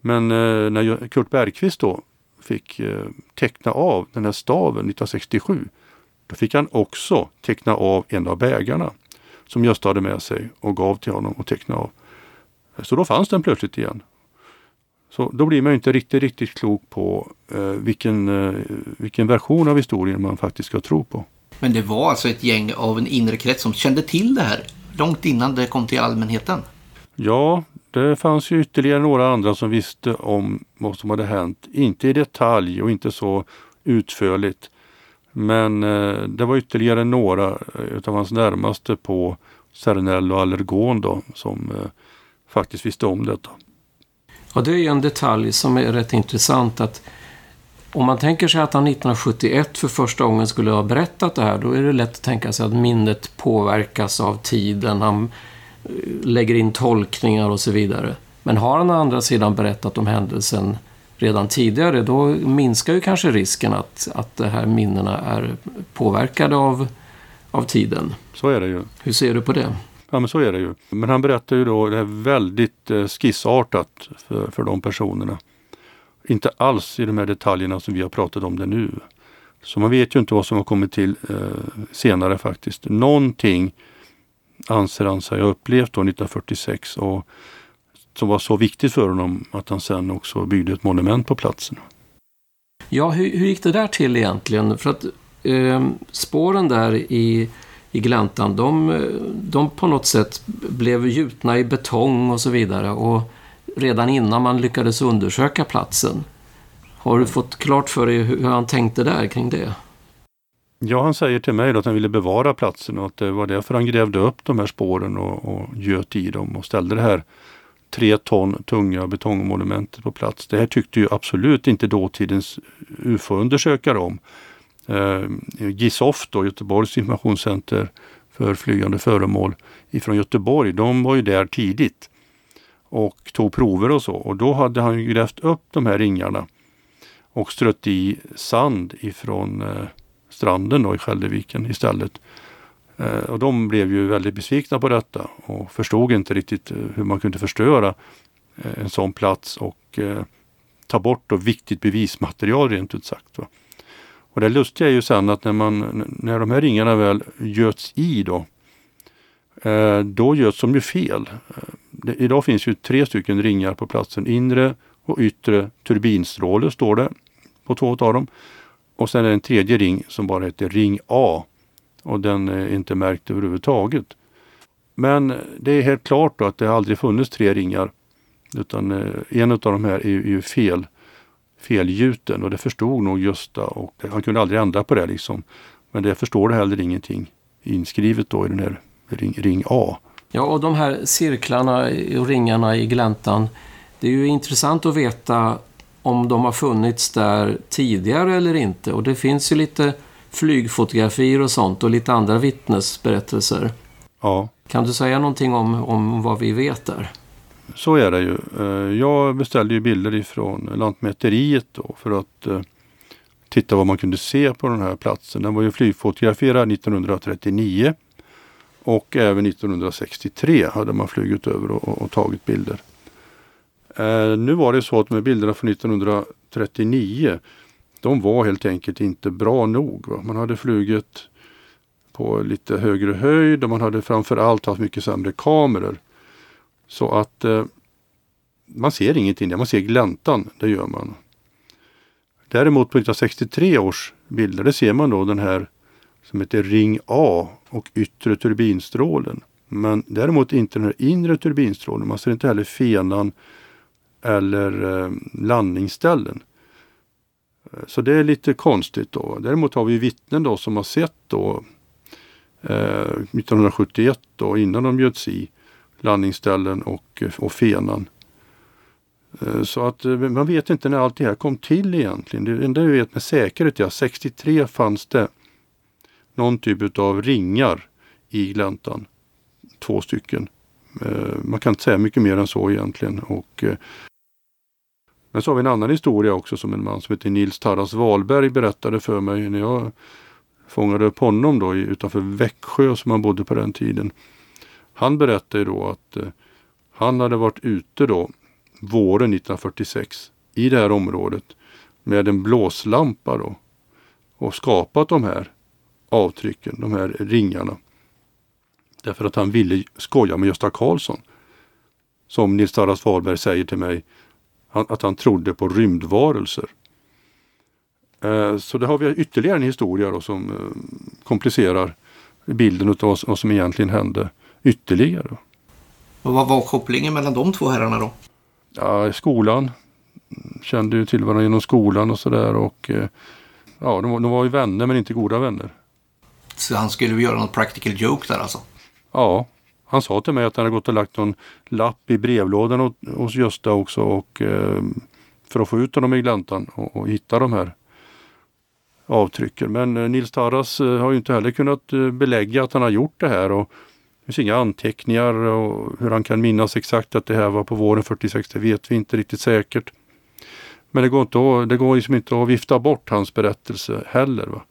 Men eh, när Kurt Bergqvist då fick eh, teckna av den här staven 1967 då fick han också teckna av en av bägarna som Gösta hade med sig och gav till honom att teckna av. Så då fanns den plötsligt igen. Så då blir man inte riktigt, riktigt klok på eh, vilken, eh, vilken version av historien man faktiskt ska tro på.
Men det var alltså ett gäng av en inre krets som kände till det här långt innan det kom till allmänheten?
Ja, det fanns ju ytterligare några andra som visste om vad som hade hänt. Inte i detalj och inte så utförligt. Men eh, det var ytterligare några eh, utav hans närmaste på Cernel och Allergon då, som eh, faktiskt visste om detta.
Ja, det är en detalj som är rätt intressant. att Om man tänker sig att han 1971 för första gången skulle ha berättat det här, då är det lätt att tänka sig att minnet påverkas av tiden. Han eh, lägger in tolkningar och så vidare. Men har han å andra sidan berättat om händelsen redan tidigare, då minskar ju kanske risken att, att de här minnena är påverkade av, av tiden.
Så är det ju.
Hur ser du på det?
Ja men så är det ju. Men han berättar ju då det är väldigt eh, skissartat för, för de personerna. Inte alls i de här detaljerna som vi har pratat om det nu. Så man vet ju inte vad som har kommit till eh, senare faktiskt. Någonting anser han sig ha upplevt då 1946 och som var så viktigt för honom att han sen också byggde ett monument på platsen.
Ja, hur, hur gick det där till egentligen? För att eh, spåren där i, i gläntan, de, de på något sätt blev gjutna i betong och så vidare. Och redan innan man lyckades undersöka platsen. Har du fått klart för dig hur han tänkte där kring det?
Ja, han säger till mig att han ville bevara platsen och att det var därför han grävde upp de här spåren och, och göt i dem och ställde det här tre ton tunga betongmonumentet på plats. Det här tyckte ju absolut inte dåtidens UFO-undersökare om. Eh, GISOF, då, Göteborgs informationscenter för flygande föremål ifrån Göteborg, de var ju där tidigt och tog prover och så. Och då hade han ju grävt upp de här ringarna och strött i sand ifrån eh, stranden då i Skälderviken istället. Eh, och de blev ju väldigt besvikna på detta och förstod inte riktigt eh, hur man kunde förstöra eh, en sån plats och eh, ta bort då viktigt bevismaterial rent ut sagt. Va? Och det lustiga är ju sen att när, man, när de här ringarna väl göts i då, eh, då göts de ju fel. Eh, det, idag finns ju tre stycken ringar på platsen. Inre och yttre turbinstråle står det på två av dem. Och sen är det en tredje ring som bara heter ring A. Och den är inte märkt överhuvudtaget. Men det är helt klart då att det aldrig funnits tre ringar. Utan eh, en av de här är ju fel, felgjuten och det förstod nog Gösta och han kunde aldrig ändra på det liksom. Men det förstår det heller ingenting inskrivet då i den här ring, ring A.
Ja, och de här cirklarna och ringarna i gläntan. Det är ju intressant att veta om de har funnits där tidigare eller inte. Och det finns ju lite flygfotografier och sånt och lite andra vittnesberättelser.
Ja.
Kan du säga någonting om, om vad vi vet där?
Så är det ju. Eh, jag beställde ju bilder ifrån Lantmäteriet då för att eh, titta vad man kunde se på den här platsen. Den var ju flygfotograferad 1939 och även 1963 hade man flugit över och, och tagit bilder. Eh, nu var det så att de här bilderna från 1939 de var helt enkelt inte bra nog. Va? Man hade flugit på lite högre höjd och man hade framförallt haft mycket sämre kameror. Så att eh, man ser ingenting där, man ser gläntan, det gör man. Däremot på 1963 års bilder, det ser man då den här som heter Ring A och yttre turbinstrålen. Men däremot inte den här inre turbinstrålen. Man ser inte heller fenan eller eh, landningsställen. Eh, så det är lite konstigt då. Däremot har vi vittnen då som har sett då eh, 1971 då innan de bjöds i landningsställen och, och fenan. Eh, så att eh, man vet inte när allt det här kom till egentligen. Det enda vi vet med säkerhet är att 63 fanns det någon typ av ringar i gläntan. Två stycken. Eh, man kan inte säga mycket mer än så egentligen. Och, men så har vi en annan historia också som en man som heter Nils Tarras Wahlberg berättade för mig när jag fångade upp honom då utanför Växjö som han bodde på den tiden. Han berättade då att eh, han hade varit ute då våren 1946 i det här området med en blåslampa då och skapat de här avtrycken, de här ringarna. Därför att han ville skoja med Gösta Karlsson. Som Nils Tarras Wahlberg säger till mig, att han trodde på rymdvarelser. Eh, så det har vi ytterligare en historia då som eh, komplicerar bilden av vad som egentligen hände ytterligare.
Och vad var kopplingen mellan de två herrarna då?
Ja, skolan. Kände ju till varandra genom skolan och sådär och eh, ja, de, de var ju vänner men inte goda vänner.
Så han skulle göra något practical joke där alltså?
Ja, han sa till mig att han hade gått och lagt någon lapp i brevlådan hos Gösta också och, eh, för att få ut honom i gläntan och, och hitta de här avtrycken. Men eh, Nils Tarras eh, har ju inte heller kunnat belägga att han har gjort det här. Och det finns inga anteckningar och hur han kan minnas exakt att det här var på våren 46, det vet vi inte riktigt säkert. Men det går, inte att, det går liksom inte att vifta bort hans berättelse heller. Va?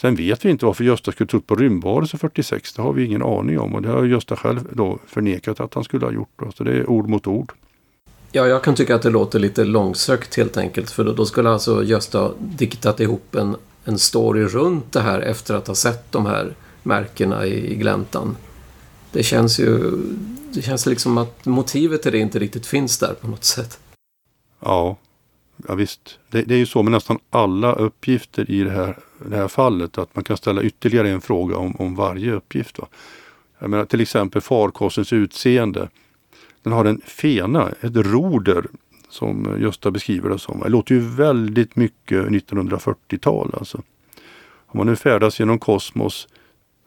Sen vet vi inte varför Gösta skulle trott på rymdvarelser 46. Det har vi ingen aning om och det har Gösta själv då förnekat att han skulle ha gjort. Då. Så det är ord mot ord.
Ja, jag kan tycka att det låter lite långsökt helt enkelt. För då, då skulle alltså Gösta diktat ihop en, en story runt det här efter att ha sett de här märkena i, i gläntan. Det känns ju det känns liksom att motivet till det inte riktigt finns där på något sätt.
Ja, ja visst. Det, det är ju så med nästan alla uppgifter i det här det här fallet att man kan ställa ytterligare en fråga om, om varje uppgift. Va? Jag menar, till exempel farkostens utseende. Den har en fena, ett roder som Gösta beskriver det som. Det låter ju väldigt mycket 1940-tal alltså. Om man nu färdas genom kosmos,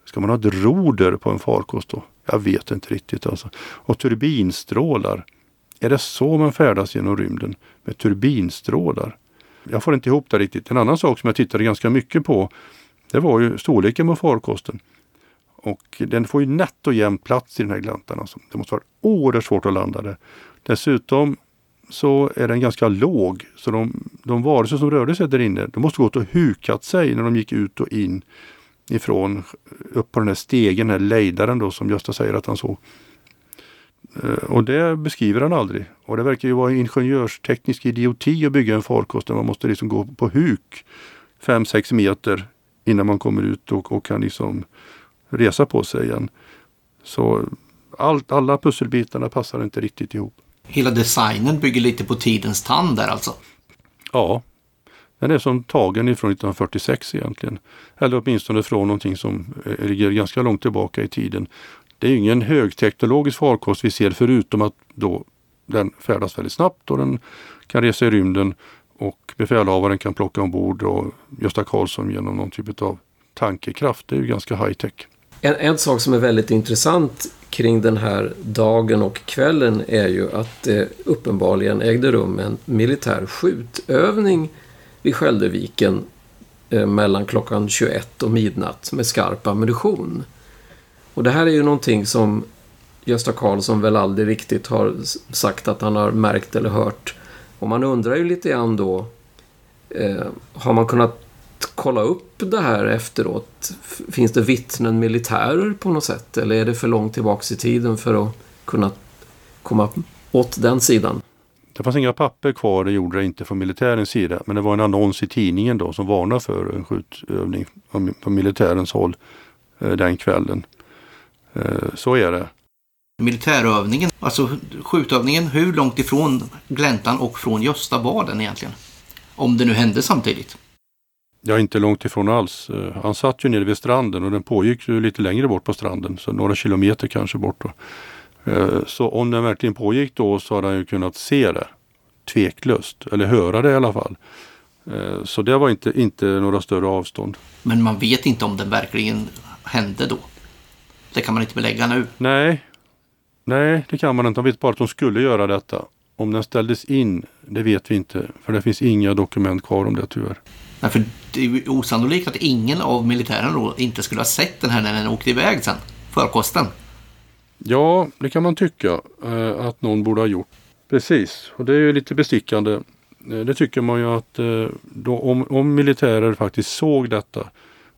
ska man ha ett roder på en farkost då? Jag vet inte riktigt alltså. Och turbinstrålar. Är det så man färdas genom rymden? Med turbinstrålar? Jag får inte ihop det riktigt. En annan sak som jag tittade ganska mycket på det var ju storleken på farkosten. Och den får ju nätt och jämnt plats i den här gläntan. Alltså. Det måste vara oerhört svårt att landa där. Dessutom så är den ganska låg. Så de, de varelser som rörde sig där inne, de måste gått och hukat sig när de gick ut och in ifrån upp på den här stegen, den här lejdaren då som Gösta säger att han såg. Eh, och det beskriver han aldrig. Och det verkar ju vara ingenjörsteknisk idioti att bygga en farkost där man måste liksom gå på huk 5-6 meter innan man kommer ut och, och kan liksom resa på sig igen. Så allt, alla pusselbitarna passar inte riktigt ihop.
Hela designen bygger lite på tidens tand där alltså?
Ja. Den är som tagen ifrån 1946 egentligen. Eller åtminstone från någonting som eh, ligger ganska långt tillbaka i tiden. Det är ingen högteknologisk farkost vi ser förutom att då den färdas väldigt snabbt och den kan resa i rymden och befälhavaren kan plocka ombord och Gösta Karlsson genom någon typ av tankekraft. Det är ju ganska high tech.
En, en sak som är väldigt intressant kring den här dagen och kvällen är ju att det uppenbarligen ägde rum en militär skjutövning vid Skälderviken eh, mellan klockan 21 och midnatt med skarp ammunition. Och det här är ju någonting som Gösta Karlsson väl aldrig riktigt har sagt att han har märkt eller hört. Och man undrar ju lite grann då, eh, har man kunnat kolla upp det här efteråt? Finns det vittnen, militärer på något sätt? Eller är det för långt tillbaks i tiden för att kunna komma åt den sidan?
Det fanns inga papper kvar, det gjorde det inte från militärens sida. Men det var en annons i tidningen då som varnar för en skjutövning på militärens håll eh, den kvällen. Eh, så är det.
Militärövningen, alltså skjutövningen, hur långt ifrån gläntan och från Gösta var den egentligen? Om det nu hände samtidigt.
Ja, inte långt ifrån alls. Eh, han satt ju nere vid stranden och den pågick ju lite längre bort på stranden, så några kilometer kanske bort. Då. Eh, så om den verkligen pågick då så hade han ju kunnat se det tveklöst, eller höra det i alla fall. Eh, så det var inte, inte några större avstånd.
Men man vet inte om den verkligen hände då? Det kan man inte belägga nu?
Nej, Nej det kan man inte. Man vet bara att de skulle göra detta. Om den ställdes in, det vet vi inte. För det finns inga dokument kvar om det tyvärr.
Nej, för det är osannolikt att ingen av militären då inte skulle ha sett den här när den åkte iväg sen. Förkosten.
Ja, det kan man tycka eh, att någon borde ha gjort. Precis, och det är ju lite bestickande. Eh, det tycker man ju att eh, då, om, om militärer faktiskt såg detta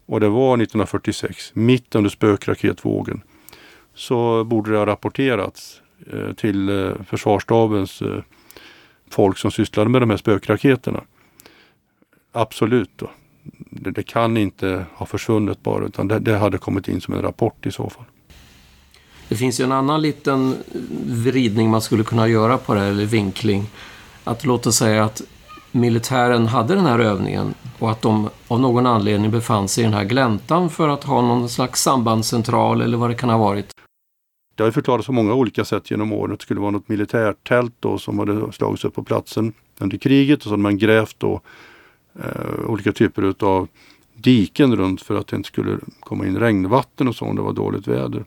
och det var 1946, mitt under spökraketvågen, så borde det ha rapporterats till försvarsstabens folk som sysslade med de här spökraketerna. Absolut. Då. Det, det, kan inte ha försvunnit bara utan det, det, hade kommit in som en rapport i så fall.
Det finns ju en annan liten vridning man skulle kunna göra på det här, eller vinkling. Att låta säga att militären hade den här övningen och att de av någon anledning befann sig i den här gläntan för att ha någon slags sambandscentral eller vad det kan ha varit.
Det har förklarats på många olika sätt genom åren. Det skulle vara något militärtält då som hade slagits upp på platsen under kriget och så hade man grävt då eh, olika typer av diken runt för att det inte skulle komma in regnvatten och så om det var dåligt väder.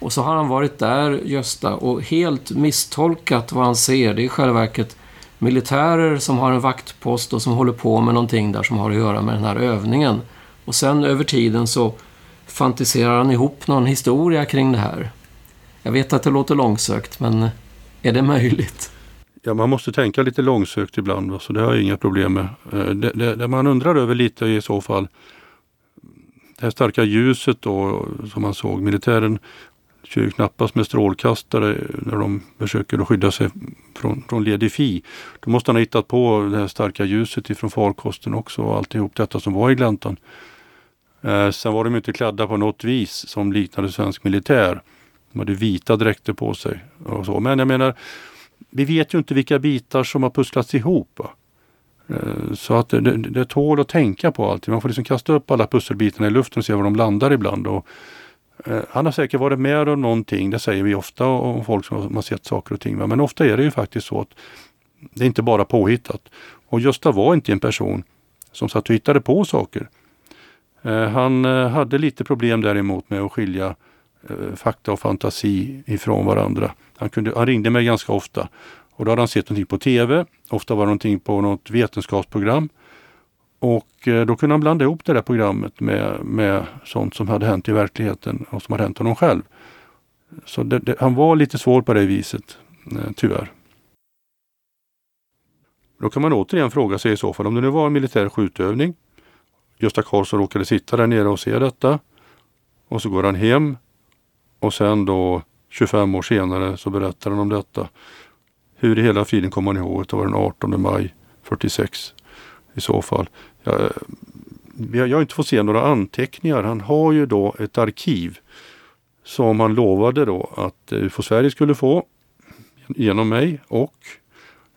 Och så har han varit där, Gösta, och helt misstolkat vad han ser. Det är i själva verket militärer som har en vaktpost och som håller på med någonting där som har att göra med den här övningen. Och sen över tiden så fantiserar han ihop någon historia kring det här. Jag vet att det låter långsökt, men är det möjligt?
Ja, man måste tänka lite långsökt ibland, så det har jag inga problem med. Eh, det, det, det man undrar över lite i så fall, det här starka ljuset då som man såg. Militären kör ju knappast med strålkastare när de försöker skydda sig från, från ledig fi. Då måste han ha hittat på det här starka ljuset ifrån farkosten också och alltihop detta som var i gläntan. Eh, sen var de inte klädda på något vis som liknade svensk militär. De hade vita dräkter på sig. Och så. Men jag menar, vi vet ju inte vilka bitar som har pusslats ihop. Eh, så att det, det, det tål att tänka på alltid. Man får liksom kasta upp alla pusselbitarna i luften och se var de landar ibland. Och, Eh, han har säkert varit med om någonting, det säger vi ofta om folk som har sett saker och ting. Men ofta är det ju faktiskt så att det är inte bara påhittat. Och Gösta var inte en person som satt och hittade på saker. Eh, han eh, hade lite problem däremot med att skilja fakta och fantasi ifrån varandra. Han, kunde, han ringde mig ganska ofta och då hade han sett någonting på TV. Ofta var det någonting på något vetenskapsprogram. Och eh, då kunde han blanda ihop det där programmet med, med sånt som hade hänt i verkligheten och som hade hänt honom själv. Så det, det, han var lite svår på det viset, eh, tyvärr. Då kan man återigen fråga sig i så fall om det nu var en militär skjutövning. Gösta Karlsson råkade sitta där nere och se detta. Och så går han hem. Och sen då 25 år senare så berättar han om detta. Hur i hela friden kommer han ihåg att det var den 18 maj 46 i så fall. Jag, jag har inte fått se några anteckningar. Han har ju då ett arkiv som han lovade då att UFO Sverige skulle få genom mig och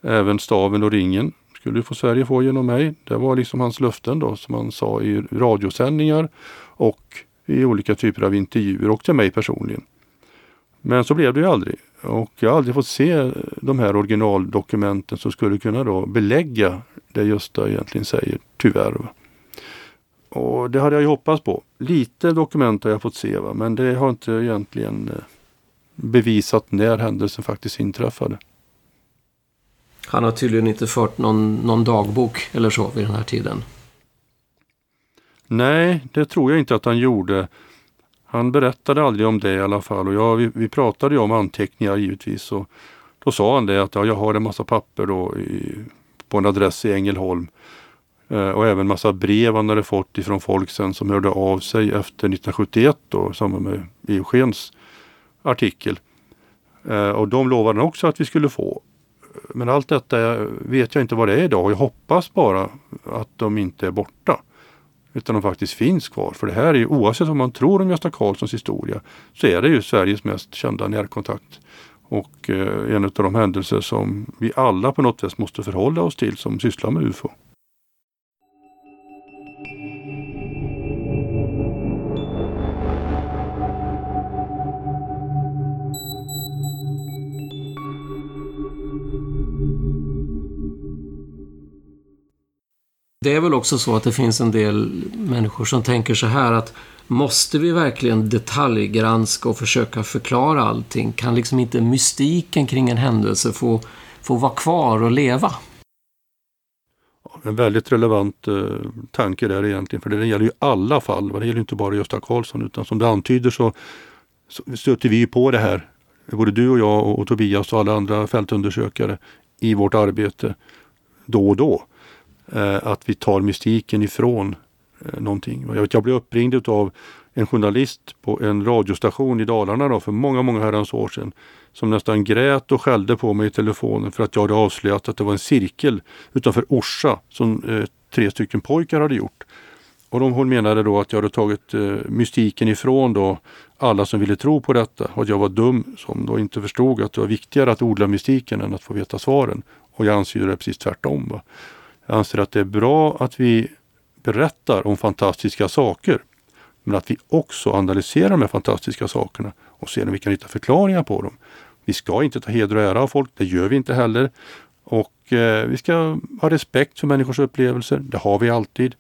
även staven och ringen skulle UFO Sverige få genom mig. Det var liksom hans löften då som han sa i radiosändningar och i olika typer av intervjuer och till mig personligen. Men så blev det ju aldrig. Och jag har aldrig fått se de här originaldokumenten som skulle kunna då belägga det Gösta egentligen säger, tyvärr. Och det hade jag ju hoppats på. Lite dokument har jag fått se, va? men det har inte egentligen eh, bevisat när händelsen faktiskt inträffade.
Han har tydligen inte fört någon, någon dagbok eller så vid den här tiden.
Nej, det tror jag inte att han gjorde. Han berättade aldrig om det i alla fall och jag, vi, vi pratade ju om anteckningar givetvis. Och då sa han det att ja, jag har en massa papper då i, på en adress i Ängelholm. Eh, och även massa brev han hade fått ifrån folk sen som hörde av sig efter 1971 då, i samband med Eugens artikel. Eh, och de lovade han också att vi skulle få. Men allt detta vet jag inte vad det är idag. Jag hoppas bara att de inte är borta. Utan de faktiskt finns kvar. För det här är ju oavsett vad man tror om Gösta Karlssons historia så är det ju Sveriges mest kända närkontakt. Och eh, en av de händelser som vi alla på något vis måste förhålla oss till som sysslar med UFO.
Det är väl också så att det finns en del människor som tänker så här att måste vi verkligen detaljgranska och försöka förklara allting? Kan liksom inte mystiken kring en händelse få, få vara kvar och leva?
En väldigt relevant eh, tanke där egentligen, för det gäller ju alla fall. Det gäller inte bara Gösta Karlsson, utan som det antyder så, så stöter vi på det här, både du och jag och, och Tobias och alla andra fältundersökare i vårt arbete då och då Eh, att vi tar mystiken ifrån eh, någonting. Jag, vet, jag blev uppringd av en journalist på en radiostation i Dalarna då, för många, många herrans år sedan. Som nästan grät och skällde på mig i telefonen för att jag hade avslöjat att det var en cirkel utanför Orsa som eh, tre stycken pojkar hade gjort. Och de, hon menade då att jag hade tagit eh, mystiken ifrån då alla som ville tro på detta och att jag var dum som då inte förstod att det var viktigare att odla mystiken än att få veta svaren. Och jag anser det precis tvärtom. Va? Jag anser att det är bra att vi berättar om fantastiska saker. Men att vi också analyserar de här fantastiska sakerna och ser om vi kan hitta förklaringar på dem. Vi ska inte ta heder och ära av folk, det gör vi inte heller. Och eh, vi ska ha respekt för människors upplevelser, det har vi alltid.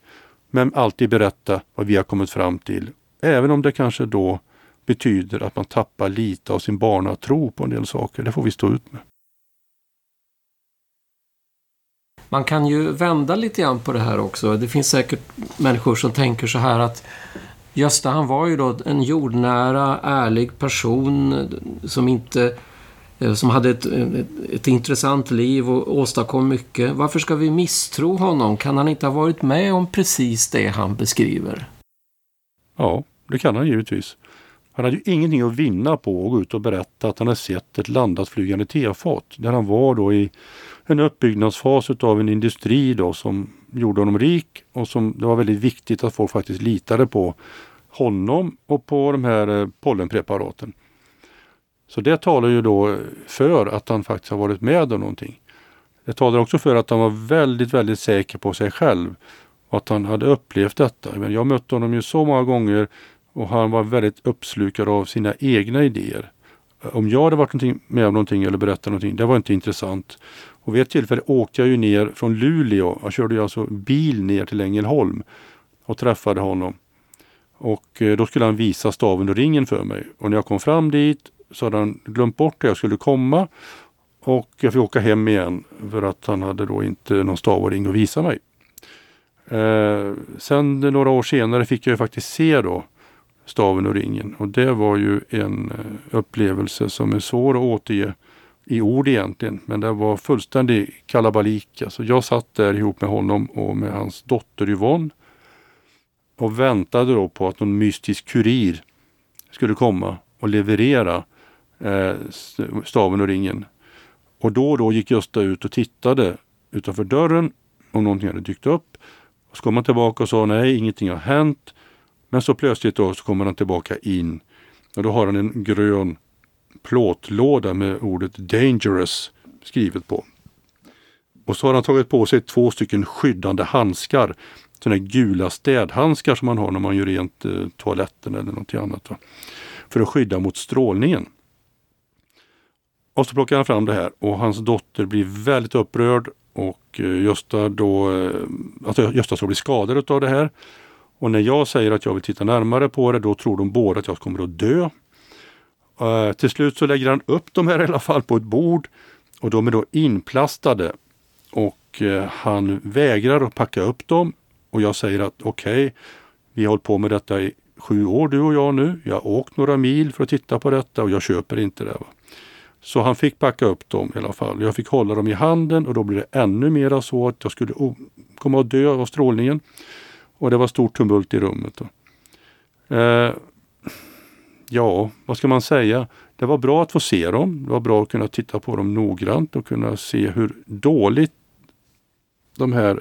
Men alltid berätta vad vi har kommit fram till. Även om det kanske då betyder att man tappar lite av sin barnatro på en del saker. Det får vi stå ut med.
Man kan ju vända lite grann på det här också. Det finns säkert människor som tänker så här att Gösta han var ju då en jordnära, ärlig person som inte eh, som hade ett, eh, ett, ett, intressant liv och åstadkom mycket. Varför ska vi misstro honom? Kan han inte ha varit med om precis det han beskriver?
Ja, det kan han givetvis. Han hade ju ingenting att vinna på att gå ut och berätta att han hade sett ett landat flygande tefat. Där han var då i en uppbyggnadsfas av en industri då som gjorde honom rik och som det var väldigt viktigt att folk faktiskt litade på honom och på de här eh, pollenpreparaten. Så det talar ju då för att han faktiskt har varit med om någonting. Det talar också för att han var väldigt, väldigt säker på sig själv och att han hade upplevt detta. Jag mötte honom ju så många gånger och han var väldigt uppslukad av sina egna idéer. Om jag hade varit med om någonting eller berättat någonting, det var inte intressant. Och vid ett tillfälle åkte jag ju ner från Luleå. Jag körde ju alltså bil ner till Ängelholm och träffade honom. Och eh, då skulle han visa staven och ringen för mig. Och när jag kom fram dit så hade han glömt bort att jag skulle komma. Och jag fick åka hem igen för att han hade då inte någon stav och ring att visa mig. Eh, sen några år senare fick jag faktiskt se då staven och ringen. Och det var ju en eh, upplevelse som är svår att återge i ord egentligen. Men det var fullständig kalabalik. Alltså jag satt där ihop med honom och med hans dotter Yvonne. Och väntade då på att någon mystisk kurir skulle komma och leverera eh, staven och ringen. Och då och då gick Gösta ut och tittade utanför dörren om någonting hade dykt upp. Och så kom han tillbaka och sa nej, ingenting har hänt. Men så plötsligt då så kommer han tillbaka in och då har han en grön plåtlåda med ordet dangerous skrivet på. Och så har han tagit på sig två stycken skyddande handskar. Sådana gula städhandskar som man har när man gör rent eh, toaletten eller något annat. Va? För att skydda mot strålningen. Och så plockar han fram det här och hans dotter blir väldigt upprörd och eh, Gösta då, eh, alltså Gösta ska bli skadad av det här. Och när jag säger att jag vill titta närmare på det, då tror de båda att jag kommer att dö. Uh, till slut så lägger han upp de här i alla fall på ett bord och de är då inplastade. Och uh, han vägrar att packa upp dem och jag säger att okej, okay, vi har hållit på med detta i sju år du och jag nu. Jag har åkt några mil för att titta på detta och jag köper inte det. Va? Så han fick packa upp dem i alla fall. Jag fick hålla dem i handen och då blev det ännu mera så att jag skulle komma att dö av strålningen. Och det var stort tumult i rummet. Eh, ja, vad ska man säga? Det var bra att få se dem. Det var bra att kunna titta på dem noggrant och kunna se hur dåligt de här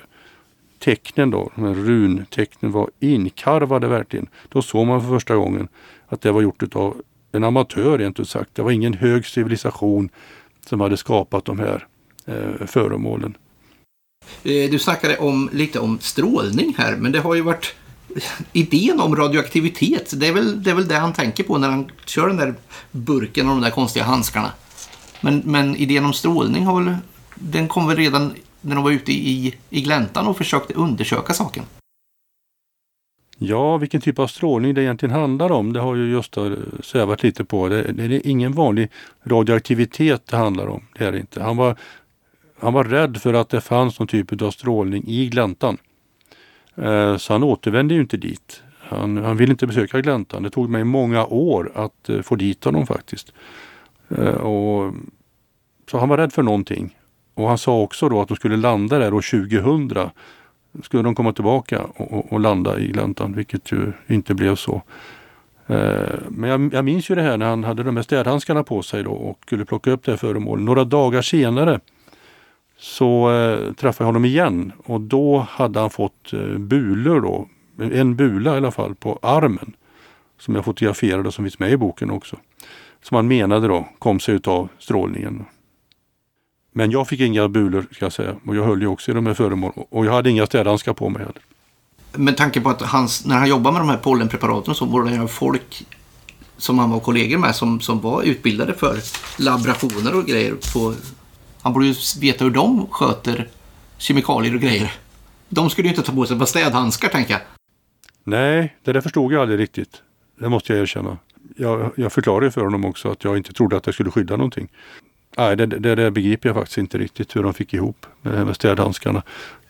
tecknen då, de här runtecknen var inkarvade verkligen. Då såg man för första gången att det var gjort av en amatör rent ut sagt. Det var ingen hög civilisation som hade skapat de här eh, föremålen.
Eh, du snackade om, lite om strålning här, men det har ju varit idén om radioaktivitet. Det är, väl, det är väl det han tänker på när han kör den där burken och de där konstiga handskarna. Men, men idén om strålning har väl, den kom väl redan när de var ute i, i gläntan och försökte undersöka saken.
Ja, vilken typ av strålning det egentligen handlar om, det har ju just svävat lite på. Det, det är ingen vanlig radioaktivitet det handlar om. Det är det inte. Han var han var rädd för att det fanns någon typ av strålning i gläntan. Eh, så han återvände ju inte dit. Han, han ville inte besöka gläntan. Det tog mig många år att eh, få dit honom faktiskt. Eh, och, så han var rädd för någonting. Och han sa också då att de skulle landa där år 2000. Skulle de komma tillbaka och, och, och landa i gläntan, vilket ju inte blev så. Men jag, jag, minns ju det här när han hade de här städhandskarna på sig då och skulle plocka upp det här föremålet. Några dagar senare så eh, träffade jag honom igen och då hade han fått eh, bulor då. En bula i alla fall på armen. Som jag fotograferade och som finns med i boken också. Som han menade då kom sig utav strålningen. Men jag fick inga bulor ska jag säga. Och jag höll ju också i de här föremålen. Och jag hade inga städhandskar på mig heller.
Med tanke på att hans, när han jobbade med de här pollenpreparaten så var det folk som han var kollegor med som, som var utbildade för laborationer och grejer på han borde ju veta hur de sköter kemikalier och grejer. De skulle ju inte ta på sig ett par städhandskar, tänker jag.
Nej, det där förstod jag aldrig riktigt. Det måste jag erkänna. Jag, jag förklarade för honom också att jag inte trodde att jag skulle skydda någonting. Nej, det, det, det begriper jag faktiskt inte riktigt hur de fick ihop med, med städhandskarna.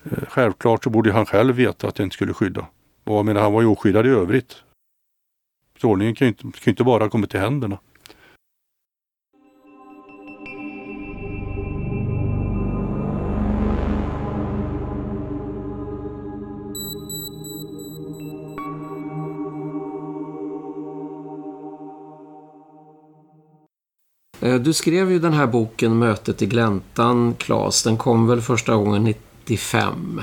Eh, självklart så borde han själv veta att jag inte skulle skydda. Och jag menar, han var ju oskyddad i övrigt. Strålningen kan ju inte, kan inte bara komma till händerna.
Eh, du skrev ju den här boken Mötet i gläntan, Claes. Den kom väl första gången 95.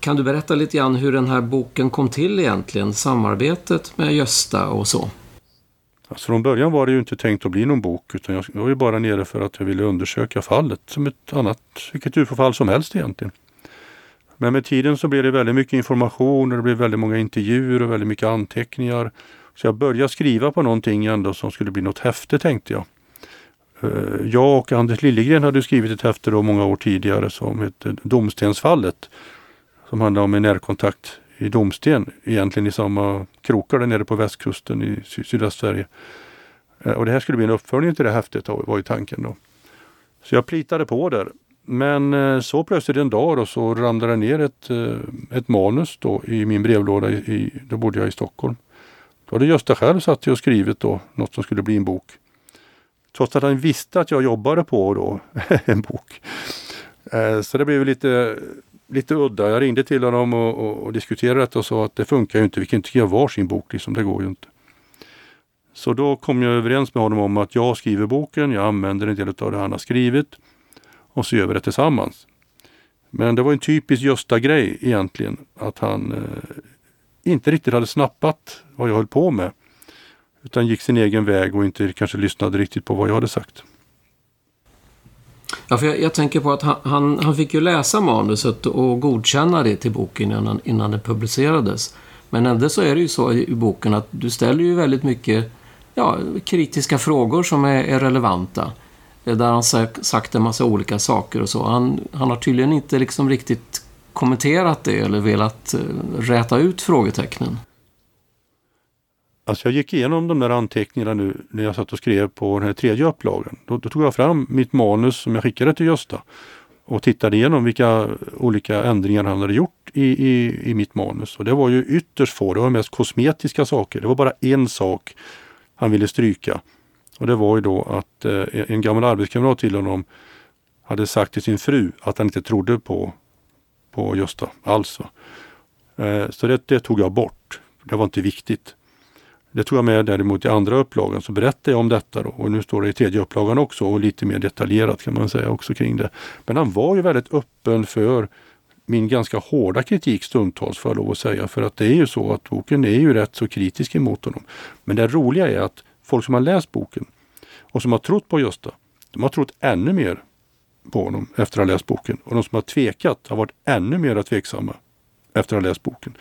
Kan du berätta lite grann hur den här boken kom till egentligen? Samarbetet med Gösta och så.
Alltså från början var det ju inte tänkt att bli någon bok utan jag var ju bara nere för att jag ville undersöka fallet som ett annat, vilket UFO-fall som helst egentligen. Men med tiden så blev det väldigt mycket information och det blev väldigt många intervjuer och väldigt mycket anteckningar. Så jag började skriva på någonting ändå som skulle bli något häfte tänkte jag. Eh, jag och Anders Liljegren hade skrivit ett häfte då många år tidigare som hette Domstensfallet. Som handlar om en närkontakt i Domsten, egentligen i samma krokar där nere på västkusten i sy sydvästsverige. Eh, och det här skulle bli en uppföljning till det häftet var ju tanken då. Så jag plitade på där. Men eh, så plötsligt en dag då, så ramlade det ner ett, ett manus då i min brevlåda. I, då bodde jag i Stockholm. Då hade Gösta själv satt och skrivit då något som skulle bli en bok. Trots att han visste att jag jobbade på då en bok. Eh, så det blev lite lite udda. Jag ringde till honom och, och, och diskuterade detta och sa att det funkar ju inte. Vi kan inte skriva varsin bok, liksom. det går ju inte. Så då kom jag överens med honom om att jag skriver boken, jag använder en del av det han har skrivit och så gör vi det tillsammans. Men det var en typisk Gösta-grej egentligen, att han eh, inte riktigt hade snappat vad jag höll på med. Utan gick sin egen väg och inte kanske lyssnade riktigt på vad jag hade sagt.
Ja, för jag, jag, tänker på att han, han, han, fick ju läsa manuset och godkänna det till boken innan, innan den publicerades. Men ändå så är det ju så i, boken att du ställer ju väldigt mycket ja, kritiska frågor som är, är relevanta. Eh, där han sagt en massa olika saker och så. Han, han har tydligen inte liksom riktigt kommenterat det eller velat eh, räta ut frågetecknen.
Alltså jag gick igenom de där anteckningarna nu när jag satt och skrev på den här tredje upplagan. Då, då tog jag fram mitt manus som jag skickade till Gösta och tittade igenom vilka olika ändringar han hade gjort i, i, i mitt manus. Och det var ju ytterst få, det var mest kosmetiska saker. Det var bara en sak han ville stryka. Och det var ju då att eh, en gammal arbetskamrat till honom hade sagt till sin fru att han inte trodde på, på Gösta alls. Eh, så det, det tog jag bort. Det var inte viktigt. Det tog jag med däremot i andra upplagan så berättade jag om detta då, och nu står det i tredje upplagan också och lite mer detaljerat kan man säga också kring det. Men han var ju väldigt öppen för min ganska hårda kritik stundtals får jag lov att säga. För att det är ju så att boken är ju rätt så kritisk emot honom. Men det roliga är att folk som har läst boken och som har trott på Gösta, de har trott ännu mer på honom efter att ha läst boken. Och de som har tvekat har varit ännu mer tveksamma efter att ha läst boken.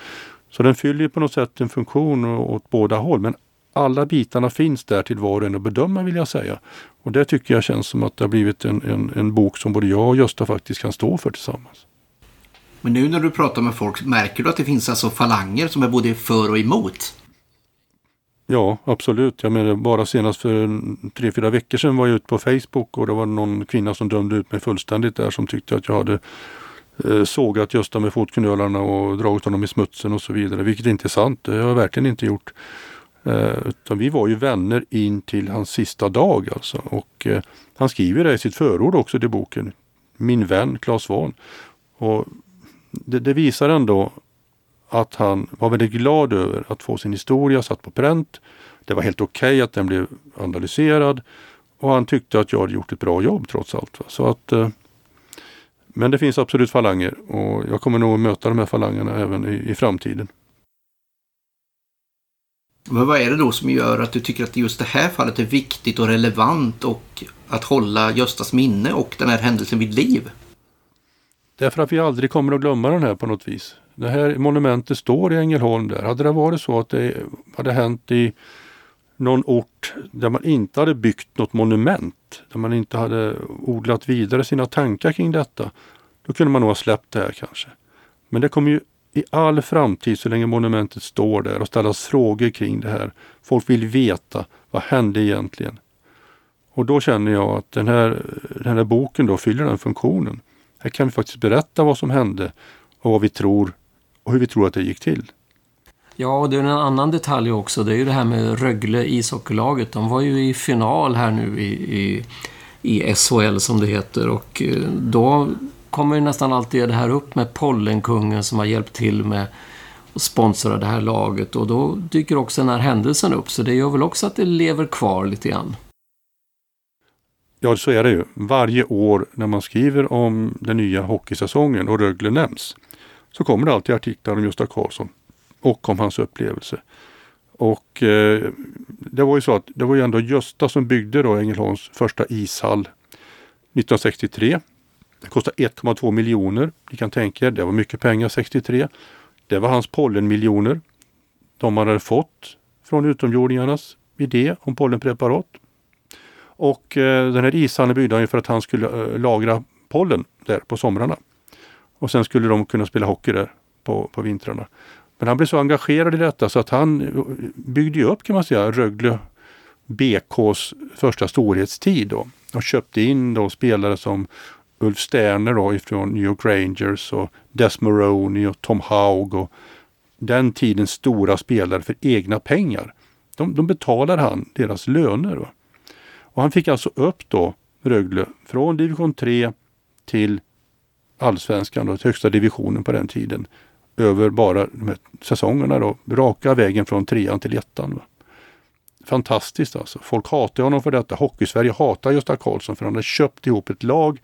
Så den fyller på något sätt en funktion åt båda håll. Men alla bitarna finns där till var och en att bedöma vill jag säga. Och det tycker jag känns som att det har blivit en, en, en bok som både jag och Gösta faktiskt kan stå för tillsammans.
Men nu när du pratar med folk, märker du att det finns alltså falanger som är både för och emot?
Ja, absolut. Jag menar bara senast för tre, fyra veckor sedan var jag ute på Facebook och det var någon kvinna som dömde ut mig fullständigt där som tyckte att jag hade Eh, sågat Gösta med fotknölarna och dragit honom i smutsen och så vidare. Vilket inte är sant. Det har jag verkligen inte gjort. Eh, utan vi var ju vänner in till hans sista dag alltså. Och eh, han skriver det i sitt förord också till boken. Min vän Claes Svahn. Och det, det, visar ändå att han var väldigt glad över att få sin historia satt på pränt. Det var helt okej okay att den blev analyserad och han tyckte att jag hade gjort ett bra jobb trots allt. Så att, eh, men det finns absolut falanger och jag kommer nog möta de här falangerna även i, i framtiden.
Men vad är det då som gör att du tycker att just det här fallet är viktigt och relevant och att hålla Göstas minne och den här händelsen vid liv?
Därför att vi aldrig kommer att glömma den här på något vis. Det här monumentet står i Ängelholm där. Hade det varit så att det hade hänt i någon ort där man inte hade byggt något monument, där man inte hade odlat vidare sina tankar kring detta, då kunde man nog ha släppt det här kanske. Men det kommer ju i all framtid, så länge monumentet står där och ställas frågor kring det här. Folk vill veta, vad hände egentligen? Och då känner jag att den här, den här boken då fyller den funktionen. Här kan vi faktiskt berätta vad som hände och vad vi tror och hur vi tror att det gick till.
Ja, och det är en annan detalj också. Det är ju det här med Rögle ishockeylaget. De var ju i final här nu i, i, i SHL som det heter och eh, då kommer ju nästan alltid det här upp med Pollenkungen som har hjälpt till med att sponsra det här laget och då dyker också den här händelsen upp så det gör väl också att det lever kvar lite grann.
Ja, så är det ju. Varje år när man skriver om den nya hockeysäsongen och Rögle nämns så kommer det alltid artiklar om Gösta Karlsson och om hans upplevelse. Och eh, det var ju så att det var ju ändå Gösta som byggde då Ängelholms första ishall 1963. Det kostade 1,2 miljoner. Ni kan tänka er, det var mycket pengar 63. Det var hans pollenmiljoner. De han hade fått från utomjordingarnas idé om pollenpreparat. Och eh, den här ishallen byggde han för att han skulle eh, lagra pollen där på somrarna. Och sen skulle de kunna spela hockey där på, på vintrarna. Men han blev så engagerad i detta så att han byggde upp kan man säga Rögle BKs första storhetstid. Då. Och köpte in då spelare som Ulf Sterner då ifrån New York Rangers och Des och Tom Haug och den tidens stora spelare för egna pengar. De, de betalar han deras löner. Då. Och han fick alltså upp då Rögle från division 3 till allsvenskan, då, högsta divisionen på den tiden. Över bara de här säsongerna då, raka vägen från trean till ettan. Va? Fantastiskt alltså. Folk hatar honom för detta. Hockeysverige hatar Gösta Karlsson för han hade köpt ihop ett lag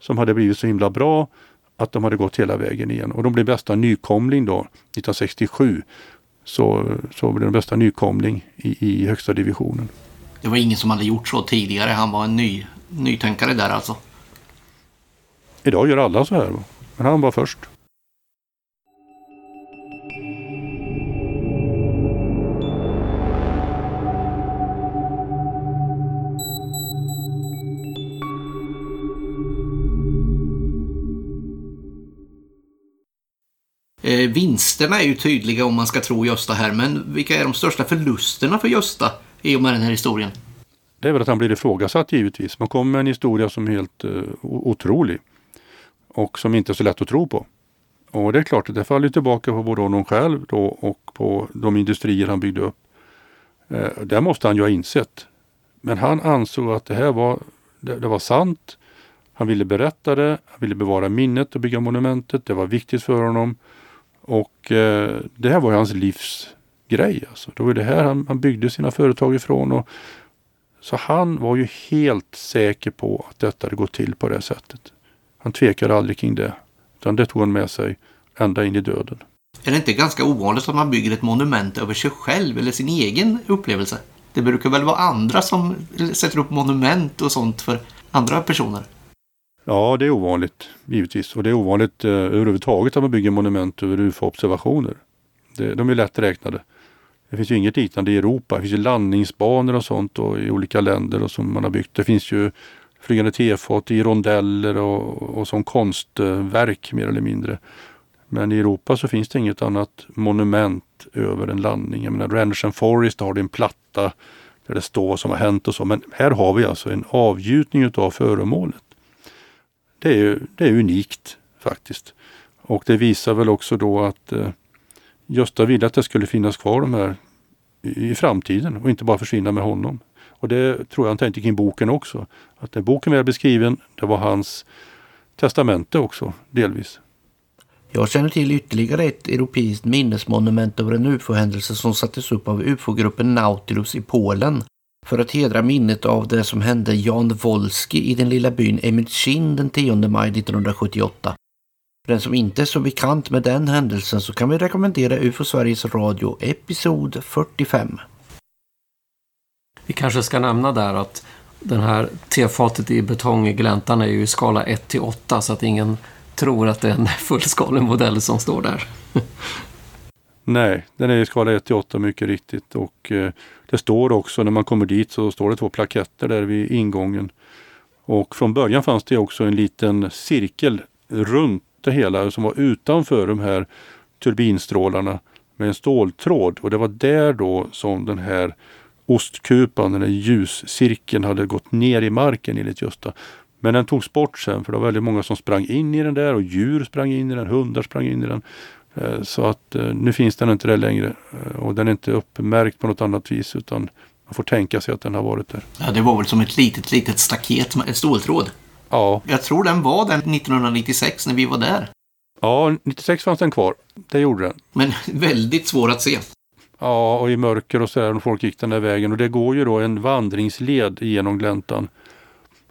som hade blivit så himla bra att de hade gått hela vägen igen. Och de blev bästa nykomling då 1967. Så, så blev de bästa nykomling i, i högsta divisionen.
Det var ingen som hade gjort så tidigare. Han var en ny, nytänkare där alltså.
Idag gör alla så här. Men han var först.
Eh, vinsterna är ju tydliga om man ska tro Gösta här, men vilka är de största förlusterna för Gösta i och med den här historien?
Det är väl att han blir ifrågasatt givetvis. Man kommer med en historia som är helt eh, otrolig och som inte är så lätt att tro på. Och det är klart att det faller tillbaka på både honom själv då och på de industrier han byggde upp. Eh, det måste han ju ha insett. Men han ansåg att det här var, det, det, var sant. Han ville berätta det, han ville bevara minnet och bygga monumentet. Det var viktigt för honom. Och eh, det här var hans livs grej. Alltså. Det var det här han, han byggde sina företag ifrån. Och, så han var ju helt säker på att detta hade gått till på det sättet. Han tvekade aldrig kring det. Utan det tog han med sig ända in i döden.
Är det inte ganska ovanligt att man bygger ett monument över sig själv eller sin egen upplevelse? Det brukar väl vara andra som sätter upp monument och sånt för andra personer?
Ja, det är ovanligt givetvis. Och det är ovanligt eh, överhuvudtaget att man bygger monument över UFO-observationer. de är lätt räknade. Det finns ju inget liknande i Europa. Det finns ju landningsbanor och sånt och i olika länder och som man har byggt. Det finns ju flygande tefat i rondeller och, och som konstverk mer eller mindre. Men i Europa så finns det inget annat monument över en landning. Jag menar, Randerson Forest har det en platta där det står vad som har hänt och så. Men här har vi alltså en avgjutning utav föremålet. Det är, det är unikt faktiskt. Och det visar väl också då att eh, Gösta ville att det skulle finnas kvar de här i, i framtiden och inte bara försvinna med honom. Och det tror jag han tänkte kring boken också. Att när boken väl beskriven, det var hans testamente också delvis.
Jag känner till ytterligare ett europeiskt minnesmonument över en ufo-händelse som sattes upp av ufo-gruppen Nautilus i Polen för att hedra minnet av det som hände Jan Wolski i den lilla byn Emilchin den 10 maj 1978. För den som inte är så bekant med den händelsen så kan vi rekommendera UFO Sveriges Radio episod 45.
Vi kanske ska nämna där att den här tefatet i betonggläntan är ju i skala 1 till 8 så att ingen tror att det är en fullskalig modell som står där.
Nej, den är i skala 1 till 8 mycket riktigt och eh, det står också när man kommer dit så står det två plaketter där vid ingången. Och från början fanns det också en liten cirkel runt det hela som var utanför de här turbinstrålarna med en ståltråd och det var där då som den här ostkupan, den här ljuscirkeln hade gått ner i marken enligt Gösta. Men den togs bort sen för det var väldigt många som sprang in i den där och djur sprang in i den, hundar sprang in i den. Eh, så att eh, nu finns den inte där längre eh, och den är inte uppmärkt på något annat vis utan man får tänka sig att den har varit där.
Ja, det var väl som ett litet, litet staket, ett ståltråd.
Ja.
Jag tror den var där 1996 när vi var där.
Ja, 96 fanns den kvar. Det gjorde den.
Men väldigt svår att se.
Ja, och i mörker och så där, och folk gick den där vägen. Och det går ju då en vandringsled genom gläntan.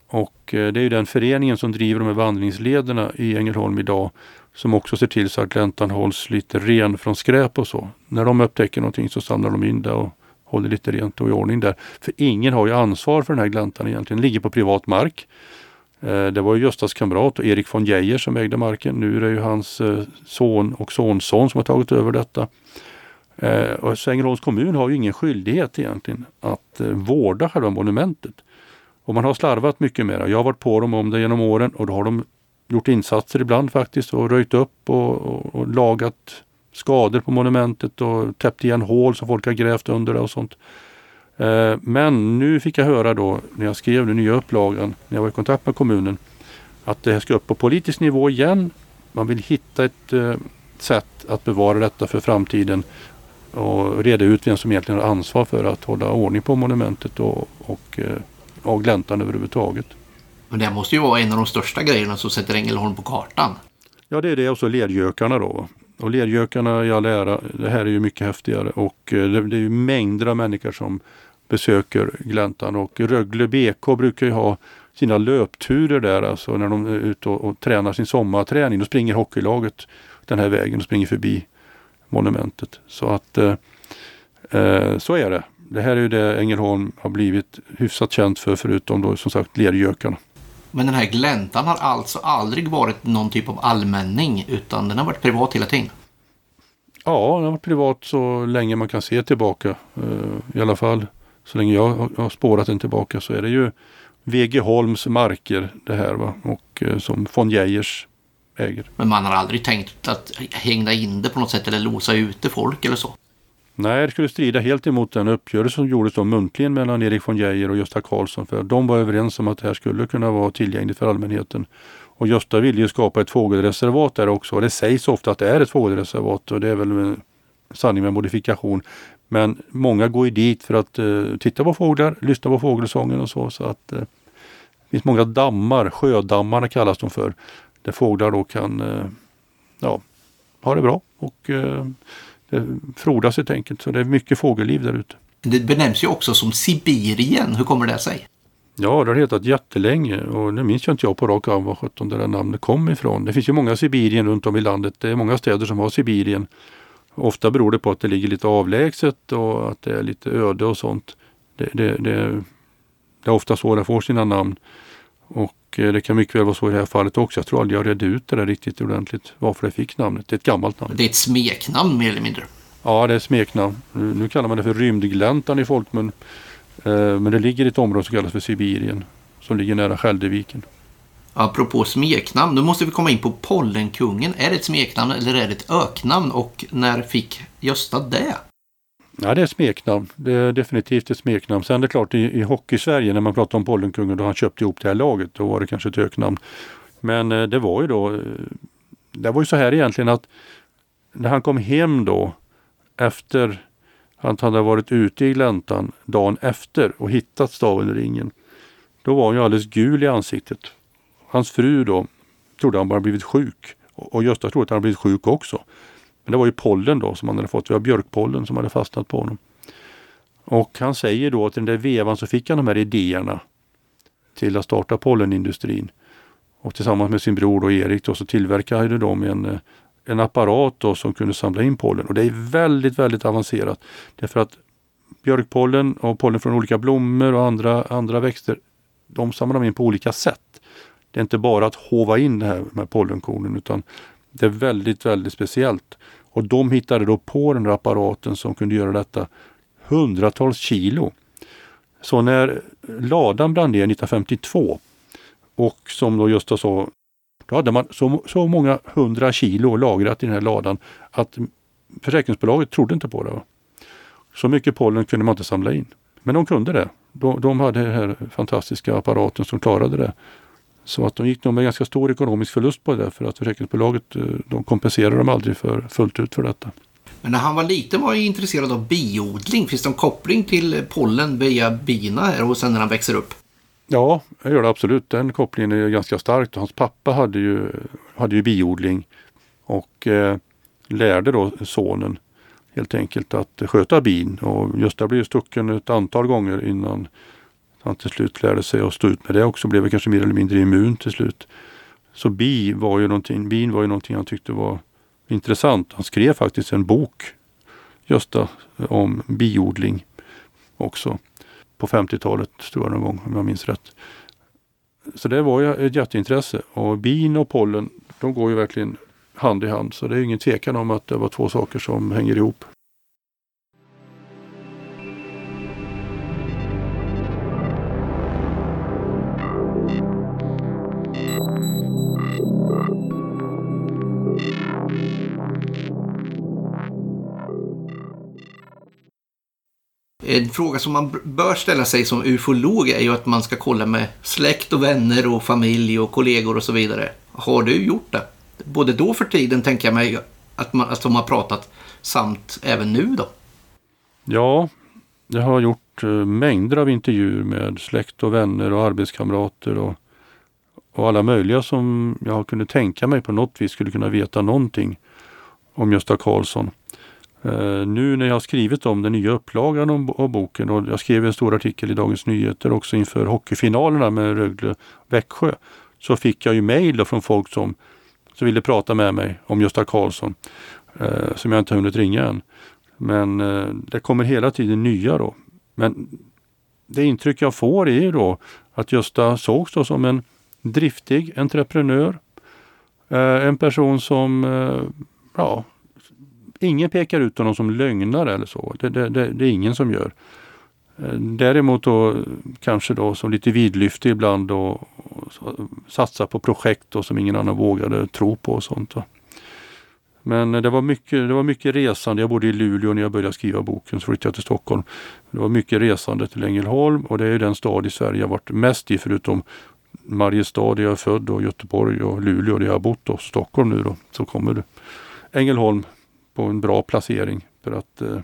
Och det är ju den föreningen som driver de här vandringslederna i Ängelholm idag som också ser till så att gläntan hålls lite ren från skräp och så. När de upptäcker någonting så samlar de in det och håller lite rent och i ordning där. För ingen har ju ansvar för den här gläntan egentligen. Den ligger på privat mark. Eh, det var ju Göstas kamrat och Erik von Geijer som ägde marken. Nu är det ju hans eh, son och sonson som har tagit över detta. Eh, och Ängelholms kommun har ju ingen skyldighet egentligen att eh, vårda själva monumentet. Och man har slarvat mycket med det. Jag har varit på dem om det genom åren och då har de gjort insatser ibland faktiskt och röjt upp och, och, och lagat skador på monumentet och täppt igen hål som folk har grävt under och sånt. Eh, men nu fick jag höra då när jag skrev den nya upplagan, när jag var i kontakt med kommunen, att det här ska upp på politisk nivå igen. Man vill hitta ett eh, sätt att bevara detta för framtiden och reda ut vem som egentligen har ansvar för att hålla ordning på monumentet och, och, eh, och gläntan överhuvudtaget.
Men det måste ju vara en av de största grejerna som sätter Ängelholm på kartan.
Ja det är det och så lergökarna då. Och lergökarna i all ära, det här är ju mycket häftigare och eh, det, det är ju mängder av människor som besöker gläntan och Rögle BK brukar ju ha sina löpturer där alltså när de är ute och, och tränar sin sommarträning. Då springer hockeylaget den här vägen och springer förbi monumentet. Så att eh, eh, så är det. Det här är ju det Ängelholm har blivit hyfsat känt för förutom då som sagt lergökarna.
Men den här gläntan har alltså aldrig varit någon typ av allmänning utan den har varit privat hela tiden?
Ja, den har varit privat så länge man kan se tillbaka. Eh, I alla fall så länge jag har spårat den tillbaka så är det ju VG Holms marker det här va? och eh, som von Geijers äger.
Men man har aldrig tänkt att hänga in det på något sätt eller låsa ute folk eller så?
Nej, det skulle strida helt emot den uppgörelse som gjordes då muntligen mellan Erik von Geijer och Gösta Karlsson. För de var överens om att det här skulle kunna vara tillgängligt för allmänheten. Och Gösta ville ju skapa ett fågelreservat där också. Och det sägs ofta att det är ett fågelreservat och det är väl en sanning med modifikation. Men många går ju dit för att uh, titta på fåglar, lyssna på fågelsången och så. så att, uh, det finns många dammar, sjödammarna kallas de för, där fåglar då kan uh, ja, ha det bra. Och det frodas helt enkelt. Så det är mycket fågelliv där ute.
Det benämns ju också som Sibirien. Hur kommer det sig?
Ja, det har hetat jättelänge och nu minns jag inte jag på rak arm var sjutton det där namnet kom ifrån. Det finns ju många Sibirien runt om i landet. Det är många städer som har Sibirien. Ofta beror det på att det ligger lite avlägset och att det är lite öde och sånt. Det, det, det, det är ofta så det får sina namn. Och eh, det kan mycket väl vara så i det här fallet också. Jag tror aldrig jag redde ut det där riktigt ordentligt varför det fick namnet. Det är ett gammalt namn.
Det är ett smeknamn mer eller mindre.
Ja, det är ett smeknamn. Nu kallar man det för rymdgläntan i folkmun. Eh, men det ligger i ett område som kallas för Sibirien. Som ligger nära Skälderviken.
Apropå smeknamn, nu måste vi komma in på Pollenkungen. Är det ett smeknamn eller är det ett öknamn? Och när fick Gösta det?
Ja, det är ett smeknamn. Det är definitivt ett smeknamn. Sen är det klart i, i hockey-Sverige när man pratar om Pollenkungen då han köpte ihop det här laget. Då var det kanske ett öknamn. Men eh, det var ju då eh, Det var ju så här egentligen att när han kom hem då efter att han hade varit ute i gläntan dagen efter och hittat staven i ringen. Då var han ju alldeles gul i ansiktet. Hans fru då trodde han bara blivit sjuk och Gösta trodde att han blivit sjuk också. Men det var ju pollen då som han hade fått. Det var björkpollen som hade fastnat på honom. Och han säger då att i den där vevan så fick han de här idéerna till att starta pollenindustrin. Och tillsammans med sin bror då Erik då, så tillverkade de en, eh, en apparat då som kunde samla in pollen. Och det är väldigt, väldigt avancerat. Därför att björkpollen och pollen från olika blommor och andra, andra växter, de samlar de in på olika sätt. Det är inte bara att hova in det här med pollenkornen utan det är väldigt, väldigt speciellt. Och de hittade då på den där apparaten som kunde göra detta hundratals kilo. Så när ladan brann ner 1952 och som då Gösta sa, då hade man så, så många hundra kilo lagrat i den här ladan att försäkringsbolaget trodde inte på det. Va? Så mycket pollen kunde man inte samla in. Men de kunde det. De, de hade den här fantastiska apparaten som klarade det. Så att de gick nog med ganska stor ekonomisk förlust på det för att försäkringsbolaget eh, de kompenserade dem aldrig för, fullt ut för detta.
Men när han var liten var han intresserad av biodling. Finns det en koppling till pollen via bina här och sen när han växer upp?
Ja, det gör det absolut. Den kopplingen är ganska stark. Hans pappa hade ju, hade ju biodling och eh, lärde då sonen helt enkelt att sköta bin. Och Gösta blev stucken ett antal gånger innan han till slut lärde sig att stå ut med det också. Blev kanske mer eller mindre immun till slut. Så bi var ju någonting, bin var ju någonting han tyckte var intressant. Han skrev faktiskt en bok, Gösta, om biodling också. På 50-talet tror jag någon gång om jag minns rätt. Så det var ju ett jätteintresse och bin och pollen de går ju verkligen hand i hand. Så det är ingen tvekan om att det var två saker som hänger ihop.
En fråga som man bör ställa sig som ufolog är ju att man ska kolla med släkt och vänner och familj och kollegor och så vidare. Har du gjort det? Både då för tiden tänker jag mig att, man, att de har pratat samt även nu då?
Ja, jag har gjort eh, mängder av intervjuer med släkt och vänner och arbetskamrater och, och alla möjliga som jag kunde tänka mig på något vis skulle kunna veta någonting om Gösta Karlsson. Eh, nu när jag har skrivit om den nya upplagan av boken och jag skrev en stor artikel i Dagens Nyheter också inför hockeyfinalerna med Rögle-Växjö så fick jag ju mejl från folk som, som ville prata med mig om Gösta Karlsson eh, som jag inte hunnit ringa än. Men eh, det kommer hela tiden nya då. Men det intryck jag får är ju då att Gösta sågs då som en driftig entreprenör. Eh, en person som eh, ja, ingen pekar ut honom som lögnare eller så. Det, det, det, det är ingen som gör. Eh, däremot då kanske då som lite vidlyftig ibland och, och satsa på projekt då, som ingen annan vågade tro på och sånt. Då. Men eh, det var, mycket, det var mycket resande. Jag bodde i Luleå när jag började skriva boken, så flyttade jag till Stockholm. Det var mycket resande till Ängelholm och det är den stad i Sverige jag varit mest i förutom Mariestad där jag är född och Göteborg och Luleå där jag har bott och Stockholm nu då. Så kommer du. Ängelholm på en bra placering för att eh,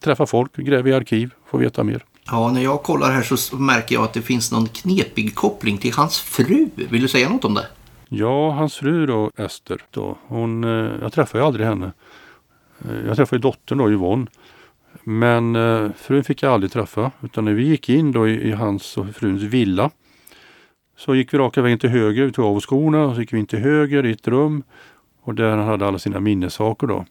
träffa folk, gräva i arkiv, få veta mer.
Ja, när jag kollar här så märker jag att det finns någon knepig koppling till hans fru. Vill du säga något om det?
Ja, hans fru då, Ester, då, hon, eh, jag träffade ju aldrig henne. Eh, jag träffade dottern då, Yvonne. Men eh, frun fick jag aldrig träffa. Utan när vi gick in då i, i hans och fruns villa så gick vi raka vägen till höger, vi tog av oss skorna och så gick vi in till höger i ett rum. Och där han hade alla sina minnessaker då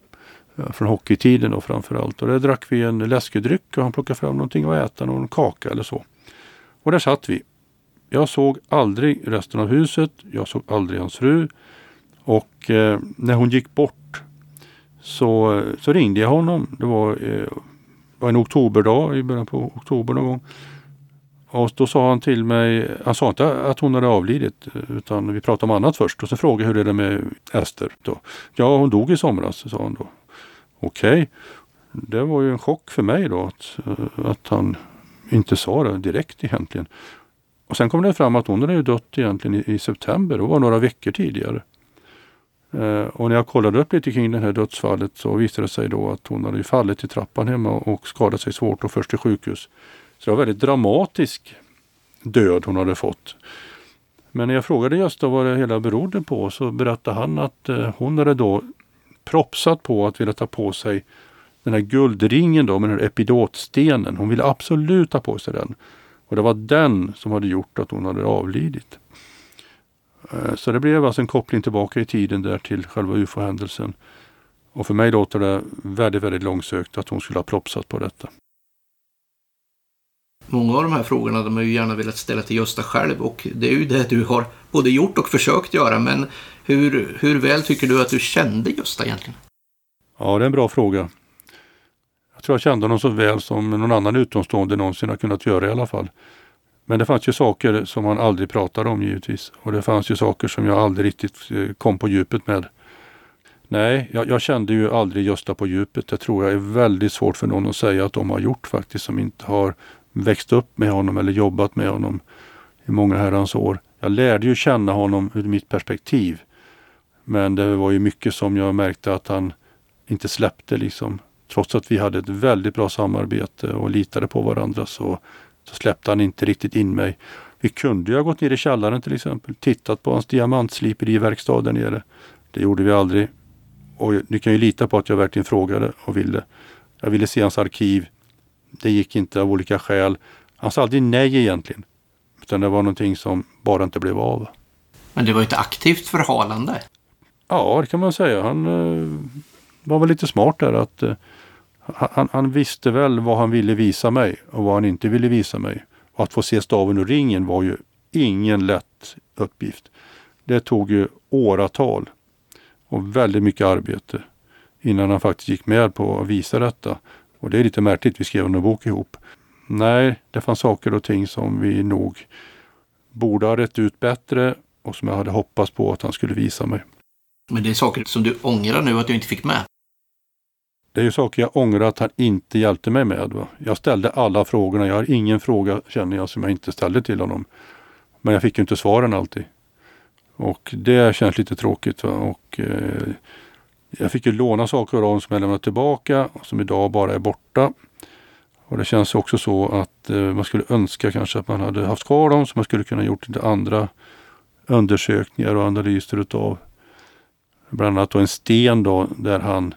Eh, från hockeytiden då framförallt. Och där drack vi en läskedryck och han plockade fram någonting att äta, någon kaka eller så. Och där satt vi. Jag såg aldrig resten av huset. Jag såg aldrig hans fru. Och eh, när hon gick bort så, eh, så ringde jag honom. Det var, eh, var en oktoberdag i början på oktober någon gång. Och då sa han till mig, han sa inte att hon hade avlidit utan vi pratade om annat först och så frågade jag hur det är med Ester. Då. Ja, hon dog i somras, sa han då. Okej, okay. det var ju en chock för mig då att, eh, att han inte sa det direkt egentligen. Och sen kom det fram att hon hade ju dött egentligen i, i september, det var några veckor tidigare. Eh, och när jag kollade upp lite kring det här dödsfallet så visade det sig då att hon hade fallit i trappan hemma och skadat sig svårt och först till sjukhus. Så det var väldigt dramatisk död hon hade fått. Men när jag frågade Gösta vad det hela berodde på så berättade han att eh, hon hade då propsat på att vilja ta på sig den här guldringen då med den här epidotstenen. Hon ville absolut ta på sig den. Och det var den som hade gjort att hon hade avlidit. Eh, så det blev alltså en koppling tillbaka i tiden där till själva ufo-händelsen. Och för mig låter det väldigt, väldigt långsökt att hon skulle ha propsat på detta.
Många av de här frågorna de har ju gärna velat ställa till Gösta själv och det är ju det du har både gjort och försökt göra. Men hur, hur väl tycker du att du kände Gösta egentligen?
Ja, det är en bra fråga. Jag tror jag kände honom så väl som någon annan utomstående någonsin har kunnat göra i alla fall. Men det fanns ju saker som han aldrig pratade om givetvis. Och det fanns ju saker som jag aldrig riktigt eh, kom på djupet med. Nej, jag, jag, kände ju aldrig Gösta på djupet. Det tror jag är väldigt svårt för någon att säga att de har gjort faktiskt, som inte har växt upp med honom eller jobbat med honom i många herrans år. Jag lärde ju känna honom ur mitt perspektiv. Men det var ju mycket som jag märkte att han inte släppte liksom. Trots att vi hade ett väldigt bra samarbete och litade på varandra så, så släppte han inte riktigt in mig. Vi kunde ju ha gått ner i källaren till exempel, tittat på hans diamantsliperiverkstad där nere. Det gjorde vi aldrig. Och ni kan ju lita på att jag verkligen frågade och ville. Jag ville se hans arkiv. Det gick inte av olika skäl. Han sa aldrig nej egentligen. Utan det var någonting som bara inte blev av.
Men det var ett aktivt förhalande.
Ja, det kan man säga. Han eh, var väl lite smart där att eh, han, han, visste väl vad han ville visa mig och vad han inte ville visa mig. Och att få se staven och ringen var ju ingen lätt uppgift. Det tog ju åratal och väldigt mycket arbete innan han faktiskt gick med på att visa detta. Och det är lite märkligt, vi skrev en bok ihop. Nej, det fanns saker och ting som vi nog borde ha rätt ut bättre och som jag hade hoppats på att han skulle visa mig.
Men det är saker som du ångrar nu att du inte fick med?
Det är ju saker jag ångrar att han inte hjälpte mig med. Va? Jag ställde alla frågorna. Jag har ingen fråga känner jag som jag inte ställde till honom. Men jag fick ju inte svaren alltid. Och det känns lite tråkigt. Va? Och, eh, jag fick ju låna saker av dem som jag lämnat tillbaka och som idag bara är borta. Och det känns också så att eh, man skulle önska kanske att man hade haft kvar dem så man skulle kunna gjort lite andra undersökningar och analyser utav bland annat då en sten då där han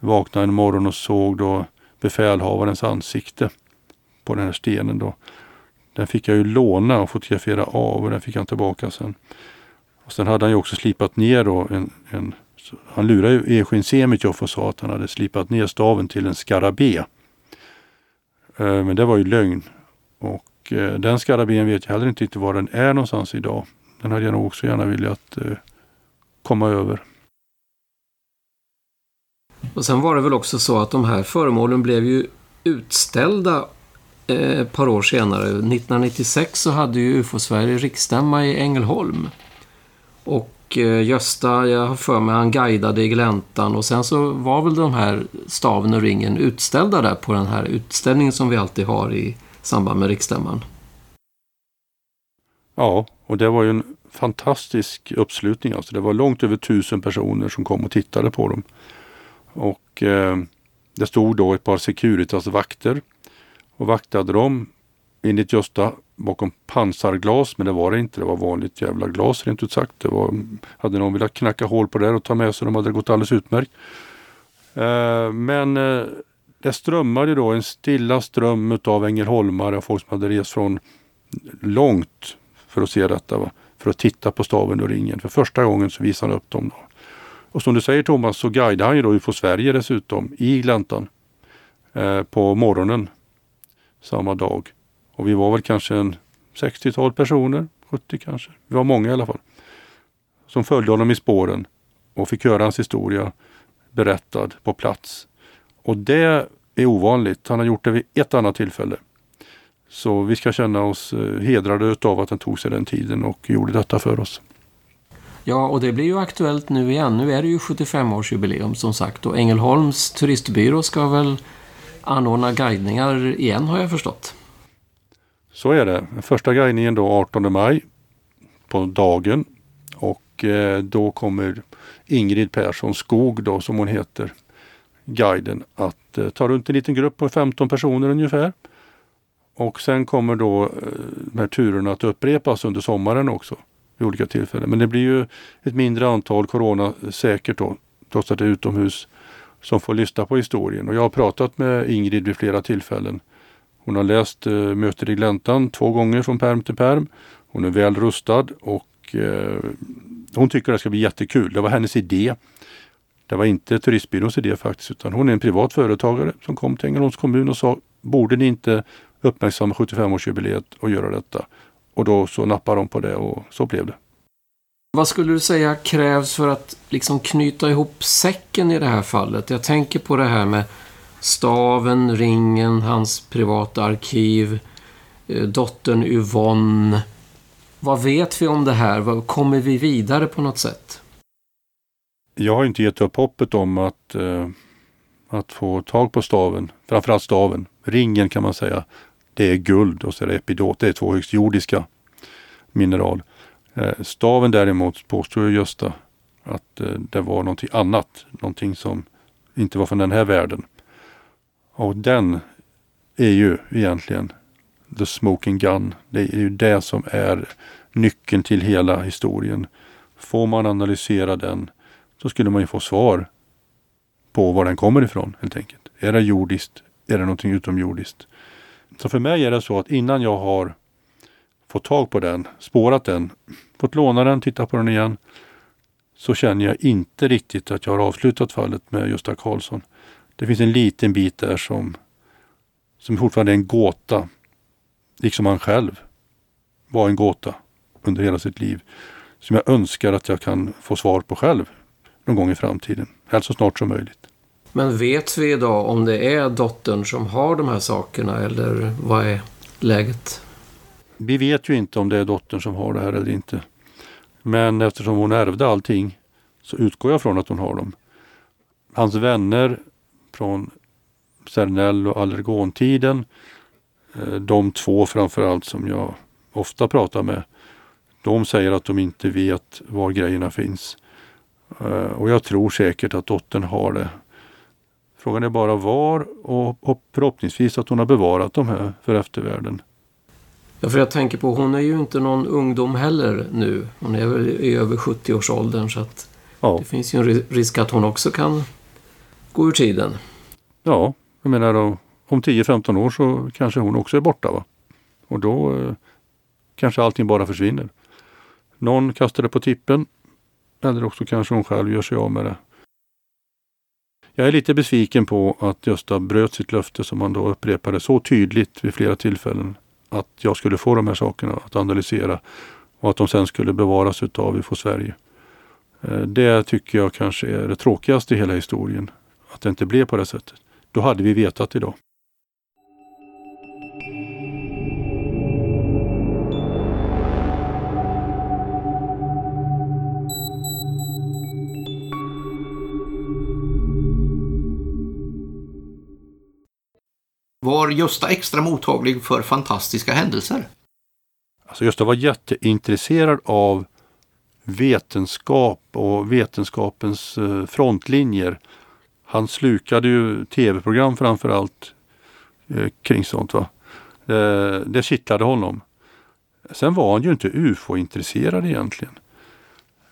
vaknade en morgon och såg då befälhavarens ansikte på den här stenen då. Den fick jag ju låna och fotografera av och den fick han tillbaka sen. Och sen hade han ju också slipat ner då en, en han lurade ju Eskin Semitjoff och sa att han hade slipat ner staven till en skarabé. Eh, men det var ju lögn. Och eh, den skarabén vet jag heller inte riktigt var den är någonstans idag. Den hade jag nog också gärna velat eh, komma över.
Och sen var det väl också så att de här föremålen blev ju utställda ett par år senare. 1996 så hade ju UFO-Sverige riksstämma i Ängelholm. Och Eh, Gösta, jag har för mig, han guidade i gläntan och sen så var väl de här staven och ringen utställda där på den här utställningen som vi alltid har i samband med riksstämman.
Ja, och det var ju en fantastisk uppslutning. Alltså det var långt över tusen personer som kom och tittade på dem. Och eh, det stod då ett par Securitas-vakter och vaktade dem enligt Gösta bakom pansarglas, men det var det inte. Det var vanligt jävla glas rent ut sagt. Det var, hade någon velat knacka hål på det och ta med sig dem hade det gått alldeles utmärkt. Eh, men eh, det strömmade då en stilla ström av ängelholmare och folk som hade rest från långt för att se detta. Va? För att titta på staven och ringen. För första gången så visade han upp dem. Då. Och som du säger Thomas så guidade han ju då UFO Sverige dessutom i gläntan eh, på morgonen samma dag. Och vi var väl kanske en 60-tal personer, 70 kanske. Vi var många i alla fall. Som följde honom i spåren och fick höra hans historia berättad på plats. Och det är ovanligt. Han har gjort det vid ett annat tillfälle. Så vi ska känna oss eh, hedrade av att han tog sig den tiden och gjorde detta för oss.
Ja, och det blir ju aktuellt nu igen. Nu är det ju 75-årsjubileum som sagt och Ängelholms turistbyrå ska väl anordna guidningar igen har jag förstått.
Så är det. Första guidningen då 18 maj på dagen och eh, då kommer Ingrid Persson Skog då som hon heter, guiden, att eh, ta runt en liten grupp på 15 personer ungefär. Och sen kommer då eh, de här turerna att upprepas under sommaren också vid olika tillfällen. Men det blir ju ett mindre antal coronasäkert eh, då, trots att det är utomhus, som får lyssna på historien. Och jag har pratat med Ingrid vid flera tillfällen. Hon har läst eh, Möter i gläntan två gånger från perm till perm. Hon är väl rustad och eh, hon tycker det ska bli jättekul. Det var hennes idé. Det var inte turistbyråns idé faktiskt utan hon är en privat företagare som kom till Ängelholms kommun och sa borde ni inte uppmärksamma 75-årsjubileet och göra detta? Och då så nappade de på det och så blev det.
Vad skulle du säga krävs för att liksom knyta ihop säcken i det här fallet? Jag tänker på det här med staven, ringen, hans privata arkiv, eh, dottern Yvonne. Vad vet vi om det här? Kommer vi vidare på något sätt?
Jag har inte gett upp hoppet om att, eh, att få tag på staven. Framförallt staven. Ringen kan man säga. Det är guld och så är det epidot. Det är två högst jordiska mineral. Eh, staven däremot påstår Gösta att eh, det var någonting annat. Någonting som inte var från den här världen. Och den är ju egentligen the smoking gun. Det är ju det som är nyckeln till hela historien. Får man analysera den så skulle man ju få svar på var den kommer ifrån helt enkelt. Är det jordiskt? Är det någonting utomjordiskt? Så för mig är det så att innan jag har fått tag på den, spårat den, fått låna den, titta på den igen, så känner jag inte riktigt att jag har avslutat fallet med Gösta Karlsson. Det finns en liten bit där som, som fortfarande är en gåta. Liksom han själv var en gåta under hela sitt liv. Som jag önskar att jag kan få svar på själv någon gång i framtiden. Helst så snart som möjligt.
Men vet vi idag om det är dottern som har de här sakerna eller vad är läget?
Vi vet ju inte om det är dottern som har det här eller inte. Men eftersom hon ärvde allting så utgår jag från att hon har dem. Hans vänner från Cernell och allergontiden. Eh, de två framförallt som jag ofta pratar med. De säger att de inte vet var grejerna finns. Eh, och jag tror säkert att dottern har det. Frågan är bara var och förhoppningsvis att hon har bevarat de här för eftervärlden.
Ja, för jag tänker på, hon är ju inte någon ungdom heller nu. Hon är väl i över 70-årsåldern så att ja. det finns ju en risk att hon också kan gå ur tiden.
Ja, jag menar då, om 10-15 år så kanske hon också är borta. Va? Och då eh, kanske allting bara försvinner. Någon kastar det på tippen eller också kanske hon själv gör sig av med det. Jag är lite besviken på att Gösta bröt sitt löfte som han då upprepade så tydligt vid flera tillfällen. Att jag skulle få de här sakerna att analysera och att de sen skulle bevaras utav UFO Sverige. Eh, det tycker jag kanske är det tråkigaste i hela historien. Att det inte blev på det sättet. Då hade vi vetat idag.
Var Gösta extra mottaglig för fantastiska händelser?
Alltså Gösta var jätteintresserad av vetenskap och vetenskapens eh, frontlinjer. Han slukade ju tv-program framförallt eh, kring sånt. Va? Det, det kittlade honom. Sen var han ju inte ufo-intresserad egentligen.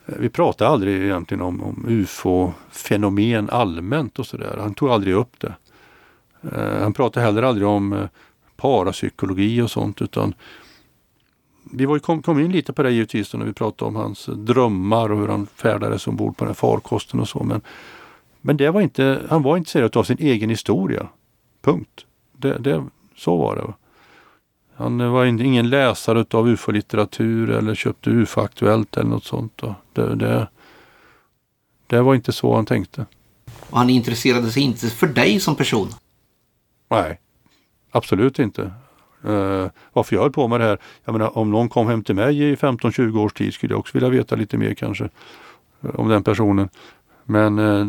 Eh, vi pratade aldrig egentligen om, om ufo-fenomen allmänt och sådär. Han tog aldrig upp det. Eh, han pratade heller aldrig om eh, parapsykologi och sånt utan vi var, kom, kom in lite på det givetvis när vi pratade om hans drömmar och hur han färdades ombord på den här farkosten och så. Men, men det var inte, han var intresserad av sin egen historia. Punkt. Det, det, så var det. Han var ingen läsare av ufo-litteratur eller köpte ufo-aktuellt eller något sånt. Det, det, det var inte så han tänkte.
Och han intresserade sig inte för dig som person?
Nej, absolut inte. Uh, varför jag höll på med det här? Jag menar, om någon kom hem till mig i 15-20 års tid skulle jag också vilja veta lite mer kanske uh, om den personen. Men eh,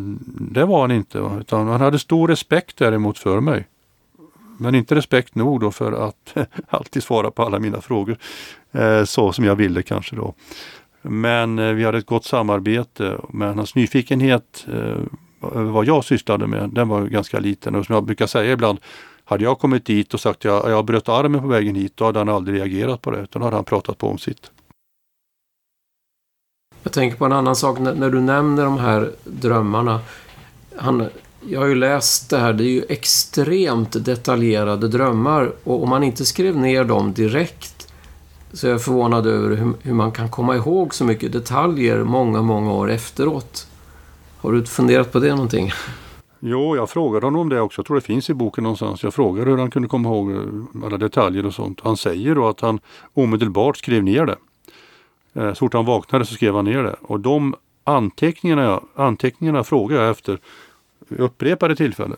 det var han inte. Va? Utan han hade stor respekt däremot för mig. Men inte respekt nog då för att alltid svara på alla mina frågor eh, så som jag ville kanske då. Men eh, vi hade ett gott samarbete. Men hans nyfikenhet över vad jag sysslade med, den var ganska liten. Och som jag brukar säga ibland, hade jag kommit dit och sagt att jag, jag bröt armen på vägen hit, då hade han aldrig reagerat på det. Utan då hade han pratat på om sitt.
Jag tänker på en annan sak när, när du nämner de här drömmarna. Han, jag har ju läst det här, det är ju extremt detaljerade drömmar och om man inte skrev ner dem direkt så är jag förvånad över hur, hur man kan komma ihåg så mycket detaljer många, många år efteråt. Har du funderat på det någonting?
Jo, jag frågade honom om det också. Jag tror det finns i boken någonstans. Jag frågade hur han kunde komma ihåg eh, alla detaljer och sånt. Han säger då att han omedelbart skrev ner det. Eh, så fort han vaknade så skrev han ner det. Och de anteckningarna, anteckningarna frågade jag efter upprepade tillfällen.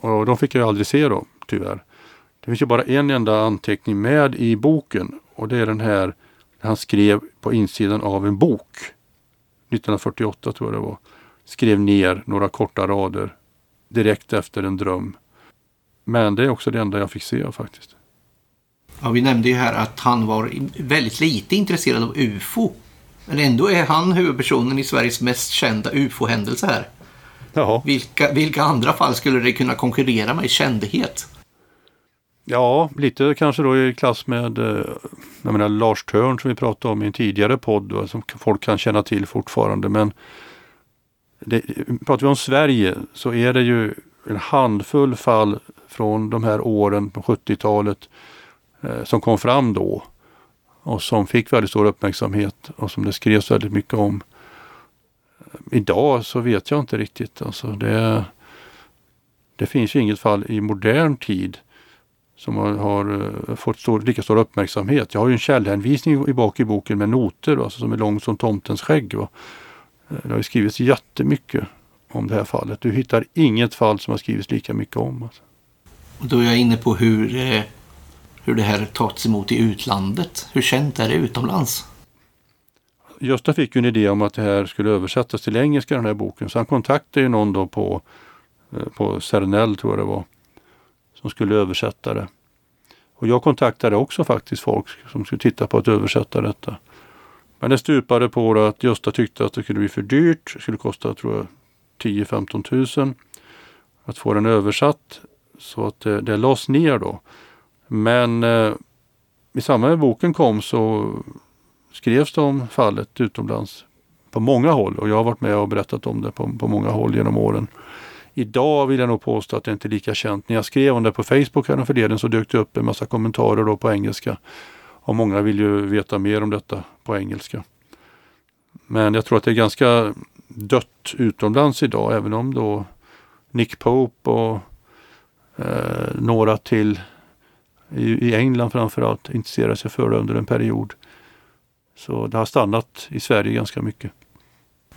Och de fick jag aldrig se då, tyvärr. Det finns ju bara en enda anteckning med i boken och det är den här han skrev på insidan av en bok. 1948 tror jag det var. Skrev ner några korta rader direkt efter en dröm. Men det är också det enda jag fick se faktiskt.
Ja, vi nämnde ju här att han var väldigt lite intresserad av UFO. Men ändå är han huvudpersonen i Sveriges mest kända UFO-händelse här.
Ja.
Vilka, vilka andra fall skulle det kunna konkurrera med i kändhet?
Ja, lite kanske då i klass med eh, jag menar, Lars Törn som vi pratade om i en tidigare podd som folk kan känna till fortfarande. Men det, pratar vi om Sverige så är det ju en handfull fall från de här åren på 70-talet eh, Eh, som kom fram då och som fick väldigt stor uppmärksamhet och som det skrevs väldigt mycket om. Eh, idag så vet jag inte riktigt. Alltså det, det finns ju inget fall i modern tid som har, har eh, fått stor, lika stor uppmärksamhet. Jag har ju en källhänvisning i bak i boken med noter alltså, som är lång som tomtens skägg. Va? Det har ju skrivits jättemycket om det här fallet. Du hittar inget fall som har skrivits lika mycket om. Alltså.
Och då är jag inne på hur, eh, hur det här tagits emot i utlandet. Hur känt är det utomlands?
Gösta fick ju en idé om att det här skulle översättas till engelska den här boken. Så han kontaktade ju någon då på eh, på Cernell tror jag det var, som skulle översätta det. Och jag kontaktade också faktiskt folk som skulle titta på att översätta detta. Men det stupade på att Gösta tyckte att det skulle bli för dyrt. Det skulle kosta tror jag 10-15 000 att få den översatt. Så att det, det lades ner då. Men eh, i samband med boken kom så skrevs det om fallet utomlands på många håll och jag har varit med och berättat om det på, på många håll genom åren. Idag vill jag nog påstå att det inte är lika känt. När jag skrev om det på Facebook häromförleden så dök det upp en massa kommentarer då på engelska. Och många vill ju veta mer om detta på engelska. Men jag tror att det är ganska dött utomlands idag även om då Nick Pope och eh, några till i, i England framförallt intresserade sig för det under en period. Så det har stannat i Sverige ganska mycket.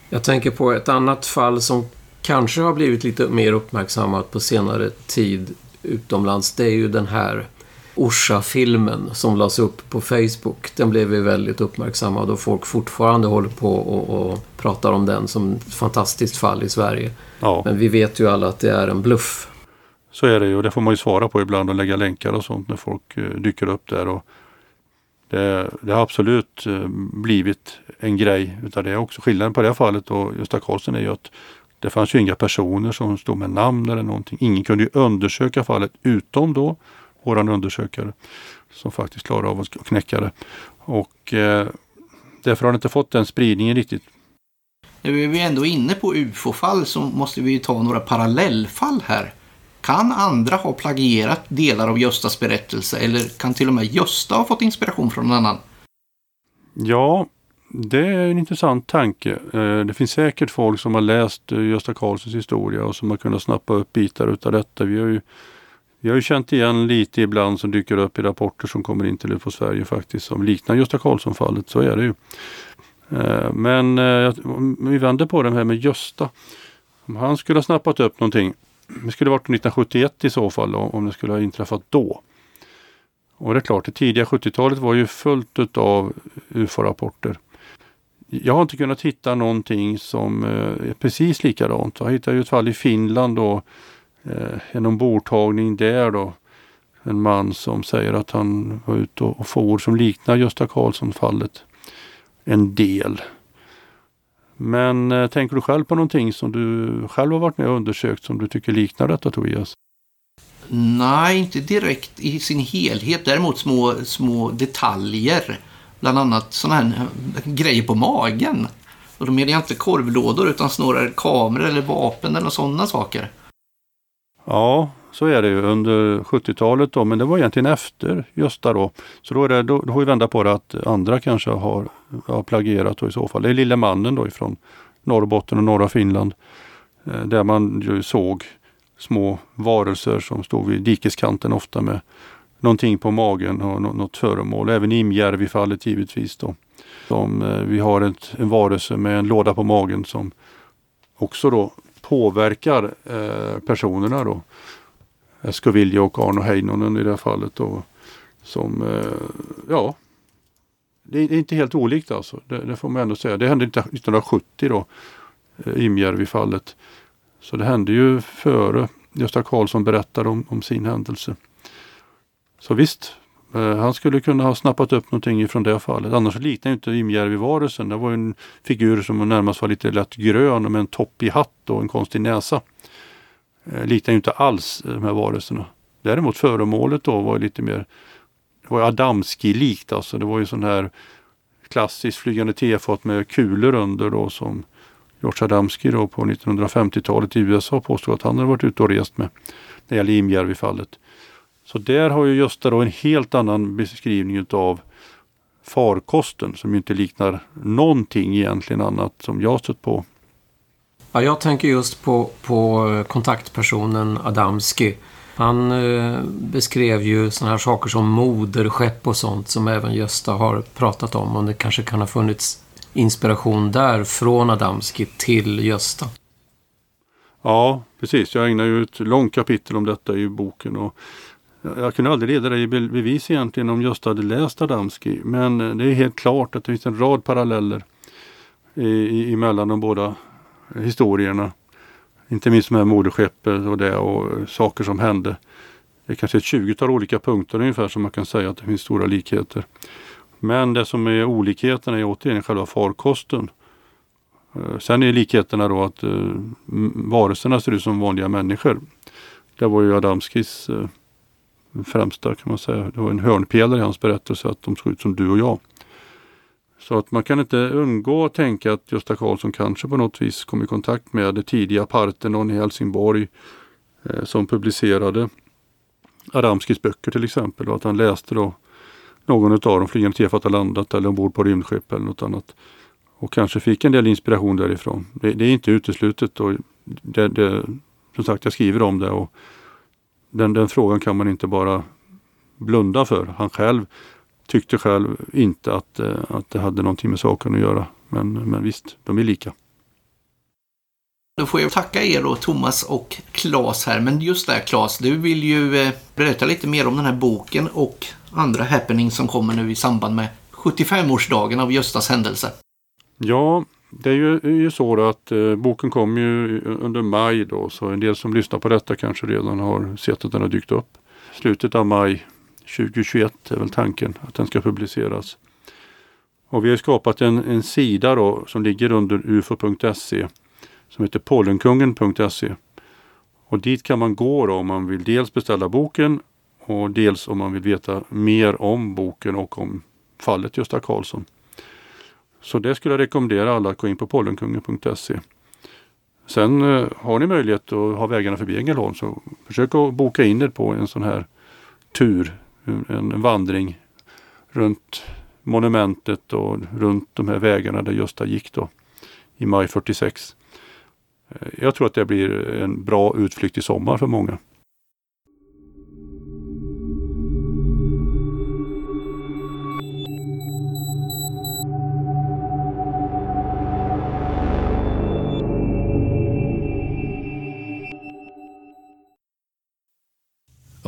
Jag tänker på ett annat fall som kanske har blivit lite mer uppmärksammat på senare tid utomlands. Det är ju den här Orsa-filmen som lades upp på Facebook. Den blev ju väldigt uppmärksammad och folk fortfarande håller på och, och pratar om den som ett fantastiskt fall i Sverige. Ja. Men vi vet ju alla att det är en bluff.
Så är det ju och det får man ju svara på ibland och lägga länkar och sånt när folk eh, dyker upp där. Och det, det, har absolut eh, blivit en grej utav det också. Skillnaden på det här fallet och Gösta Karlsson är ju att det fanns ju inga personer som stod med namn eller någonting. Ingen kunde ju undersöka fallet utom då våran undersökare som faktiskt klarade av att knäcka det. Och eh, därför har det inte fått den spridningen riktigt.
Nu är vi ändå inne på ufo-fall så måste vi ta några parallellfall här. Kan andra ha plagierat delar av Göstas berättelse eller kan till och med Gösta ha fått inspiration från någon annan?
Ja, det är en intressant tanke. Eh, det finns säkert folk som har läst eh, Gösta Karlssons historia och som har kunnat snappa upp bitar utav detta. Vi har ju, vi har ju känt igen lite ibland som dyker upp i rapporter som kommer in till på Sverige faktiskt som liknar Gösta Karlsson-fallet. Så är det ju. Eh, men vi vänder på det här med Gösta. Om han skulle ha snappat upp någonting. Det skulle varit 1971 i så fall om det skulle ha inträffat då. Och det är klart, det tidiga 70-talet var ju fullt av UFO-rapporter. Jag har inte kunnat hitta någonting som eh, är precis likadant. Jag hittade ju ett fall i Finland då, eh, en ombordtagning där då. En man som säger att han var ute och for som liknar Gösta Karlsson-fallet en del. Men eh, tänker du själv på någonting som du själv har varit med och undersökt som du tycker liknar detta Tobias?
Nej, inte direkt i sin helhet. Däremot små, små detaljer. Bland annat sådana här grejer på magen. Och då menar jag inte korvlådor utan snarare kameror eller vapen eller sådana saker.
Ja, så är det ju under 70-talet då, men det var egentligen efter Gösta då. Så då, är det, då, då får vi vända på det att andra kanske har, har plagierat då i så fall. Det är Lille mannen då ifrån Norrbotten och norra Finland. Eh, där man ju såg små varelser som stod vid dikeskanten ofta med någonting på magen och något föremål. Även i Imjärvi-fallet givetvis. Då. Som, eh, vi har ett, en varelse med en låda på magen som också då påverkar eh, personerna. då. Scovilja och Arno Heinonen i det här fallet. Då, som, eh, ja, det är inte helt olikt alltså. Det, det, får man ändå säga. Det hände 1970 då, eh, Imjärvi-fallet. Så det hände ju före Gösta Karlsson berättade om, om sin händelse. Så visst, eh, han skulle kunna ha snappat upp någonting ifrån det fallet. Annars liknar ju inte Imjärvi-varelsen. Det var en figur som närmast var lite lätt grön med en toppig hatt och en konstig näsa. Eh, liknar ju inte alls de här varelserna. Däremot föremålet då var lite mer det var Adamski-likt alltså. Det var ju sån här klassiskt flygande tefat med kulor under då som George Adamski då på 1950-talet i USA påstod att han hade varit ute och rest med. När det gäller Imjärvi-fallet. Så där har ju Gösta då en helt annan beskrivning utav farkosten som inte liknar någonting egentligen annat som jag stött på.
Ja, jag tänker just på, på kontaktpersonen Adamski. Han eh, beskrev ju sådana här saker som moderskepp och sånt som även Gösta har pratat om. Och det kanske kan ha funnits inspiration där från Adamski till Gösta.
Ja, precis. Jag ägnar ju ett långt kapitel om detta i boken. Och jag kunde aldrig leda det i bevis egentligen om Gösta hade läst Adamski. Men det är helt klart att det finns en rad paralleller i, i, emellan de båda historierna. Inte minst med moderskeppet och det och saker som hände. Det är kanske ett 20-tal olika punkter ungefär som man kan säga att det finns stora likheter. Men det som är olikheterna är återigen själva farkosten. Eh, sen är likheterna då att eh, varelserna ser ut som vanliga människor. Det var ju Adamskis eh, främsta kan man säga. Det var en hörnpelare i hans berättelse att de såg ut som du och jag. Så att man kan inte undgå att tänka att Gösta Karlsson kanske på något vis kom i kontakt med det tidiga Parthenon i Helsingborg eh, som publicerade Aramskis böcker till exempel och att han läste då någon av dem, Flygande tefat har landat eller ombord på rymdskepp eller något annat. Och kanske fick en del inspiration därifrån. Det, det är inte uteslutet och det, det, som sagt jag skriver om det och den, den frågan kan man inte bara blunda för. Han själv tyckte själv inte att, eh, att det hade någonting med saken att göra. Men, men visst, de är lika.
Då får jag tacka er då, Thomas och Claes här. Men just där Claes, du vill ju eh, berätta lite mer om den här boken och andra happenings som kommer nu i samband med 75-årsdagen av Göstas händelse.
Ja, det är ju, är ju så att eh, boken kom ju under maj då, så en del som lyssnar på detta kanske redan har sett att den har dykt upp. Slutet av maj 2021 är väl tanken att den ska publiceras. Och vi har skapat en, en sida då som ligger under ufo.se som heter pollenkungen.se. Och dit kan man gå då om man vill dels beställa boken och dels om man vill veta mer om boken och om fallet Gösta Karlsson. Så det skulle jag rekommendera alla att gå in på pollenkungen.se. Sen eh, har ni möjlighet att ha vägarna förbi Ängelholm så försök att boka in er på en sån här tur en vandring runt monumentet och runt de här vägarna där Gösta gick då i maj 46. Eh, jag tror att det blir en bra utflykt i sommar för många.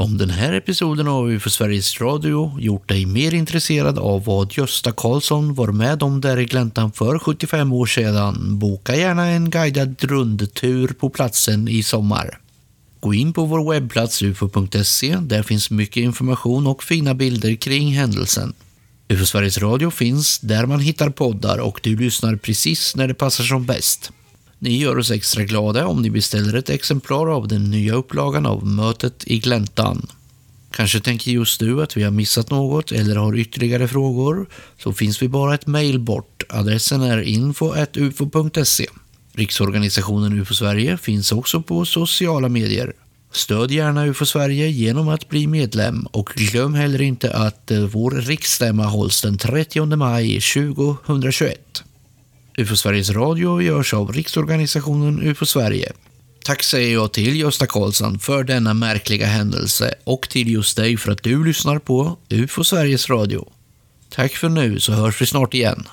Om den här episoden av UFO Sveriges Radio gjort dig mer intresserad av vad Gösta Karlsson var med om där i gläntan för 75 år sedan, boka gärna en guidad rundtur på platsen i sommar. Gå in på vår webbplats ufo.se, där finns mycket information och fina bilder kring händelsen. UFO Sveriges Radio finns där man hittar poddar och du lyssnar precis när det passar som bäst. Ni gör oss extra glada om ni beställer ett exemplar av den nya upplagan av Mötet i gläntan. Kanske tänker just du att vi har missat något eller har ytterligare frågor? Så finns vi bara ett mejl bort. Adressen är info.ufo.se. Riksorganisationen UFO Sverige finns också på sociala medier. Stöd gärna UFO Sverige genom att bli medlem och glöm heller inte att eh, vår riksstämma hålls den 30 maj 2021. UFO Sveriges Radio görs av Riksorganisationen UFO Sverige. Tack säger jag till Gösta Karlsson för denna märkliga händelse och till just dig för att du lyssnar på UFO Sveriges Radio. Tack för nu så hörs vi snart igen.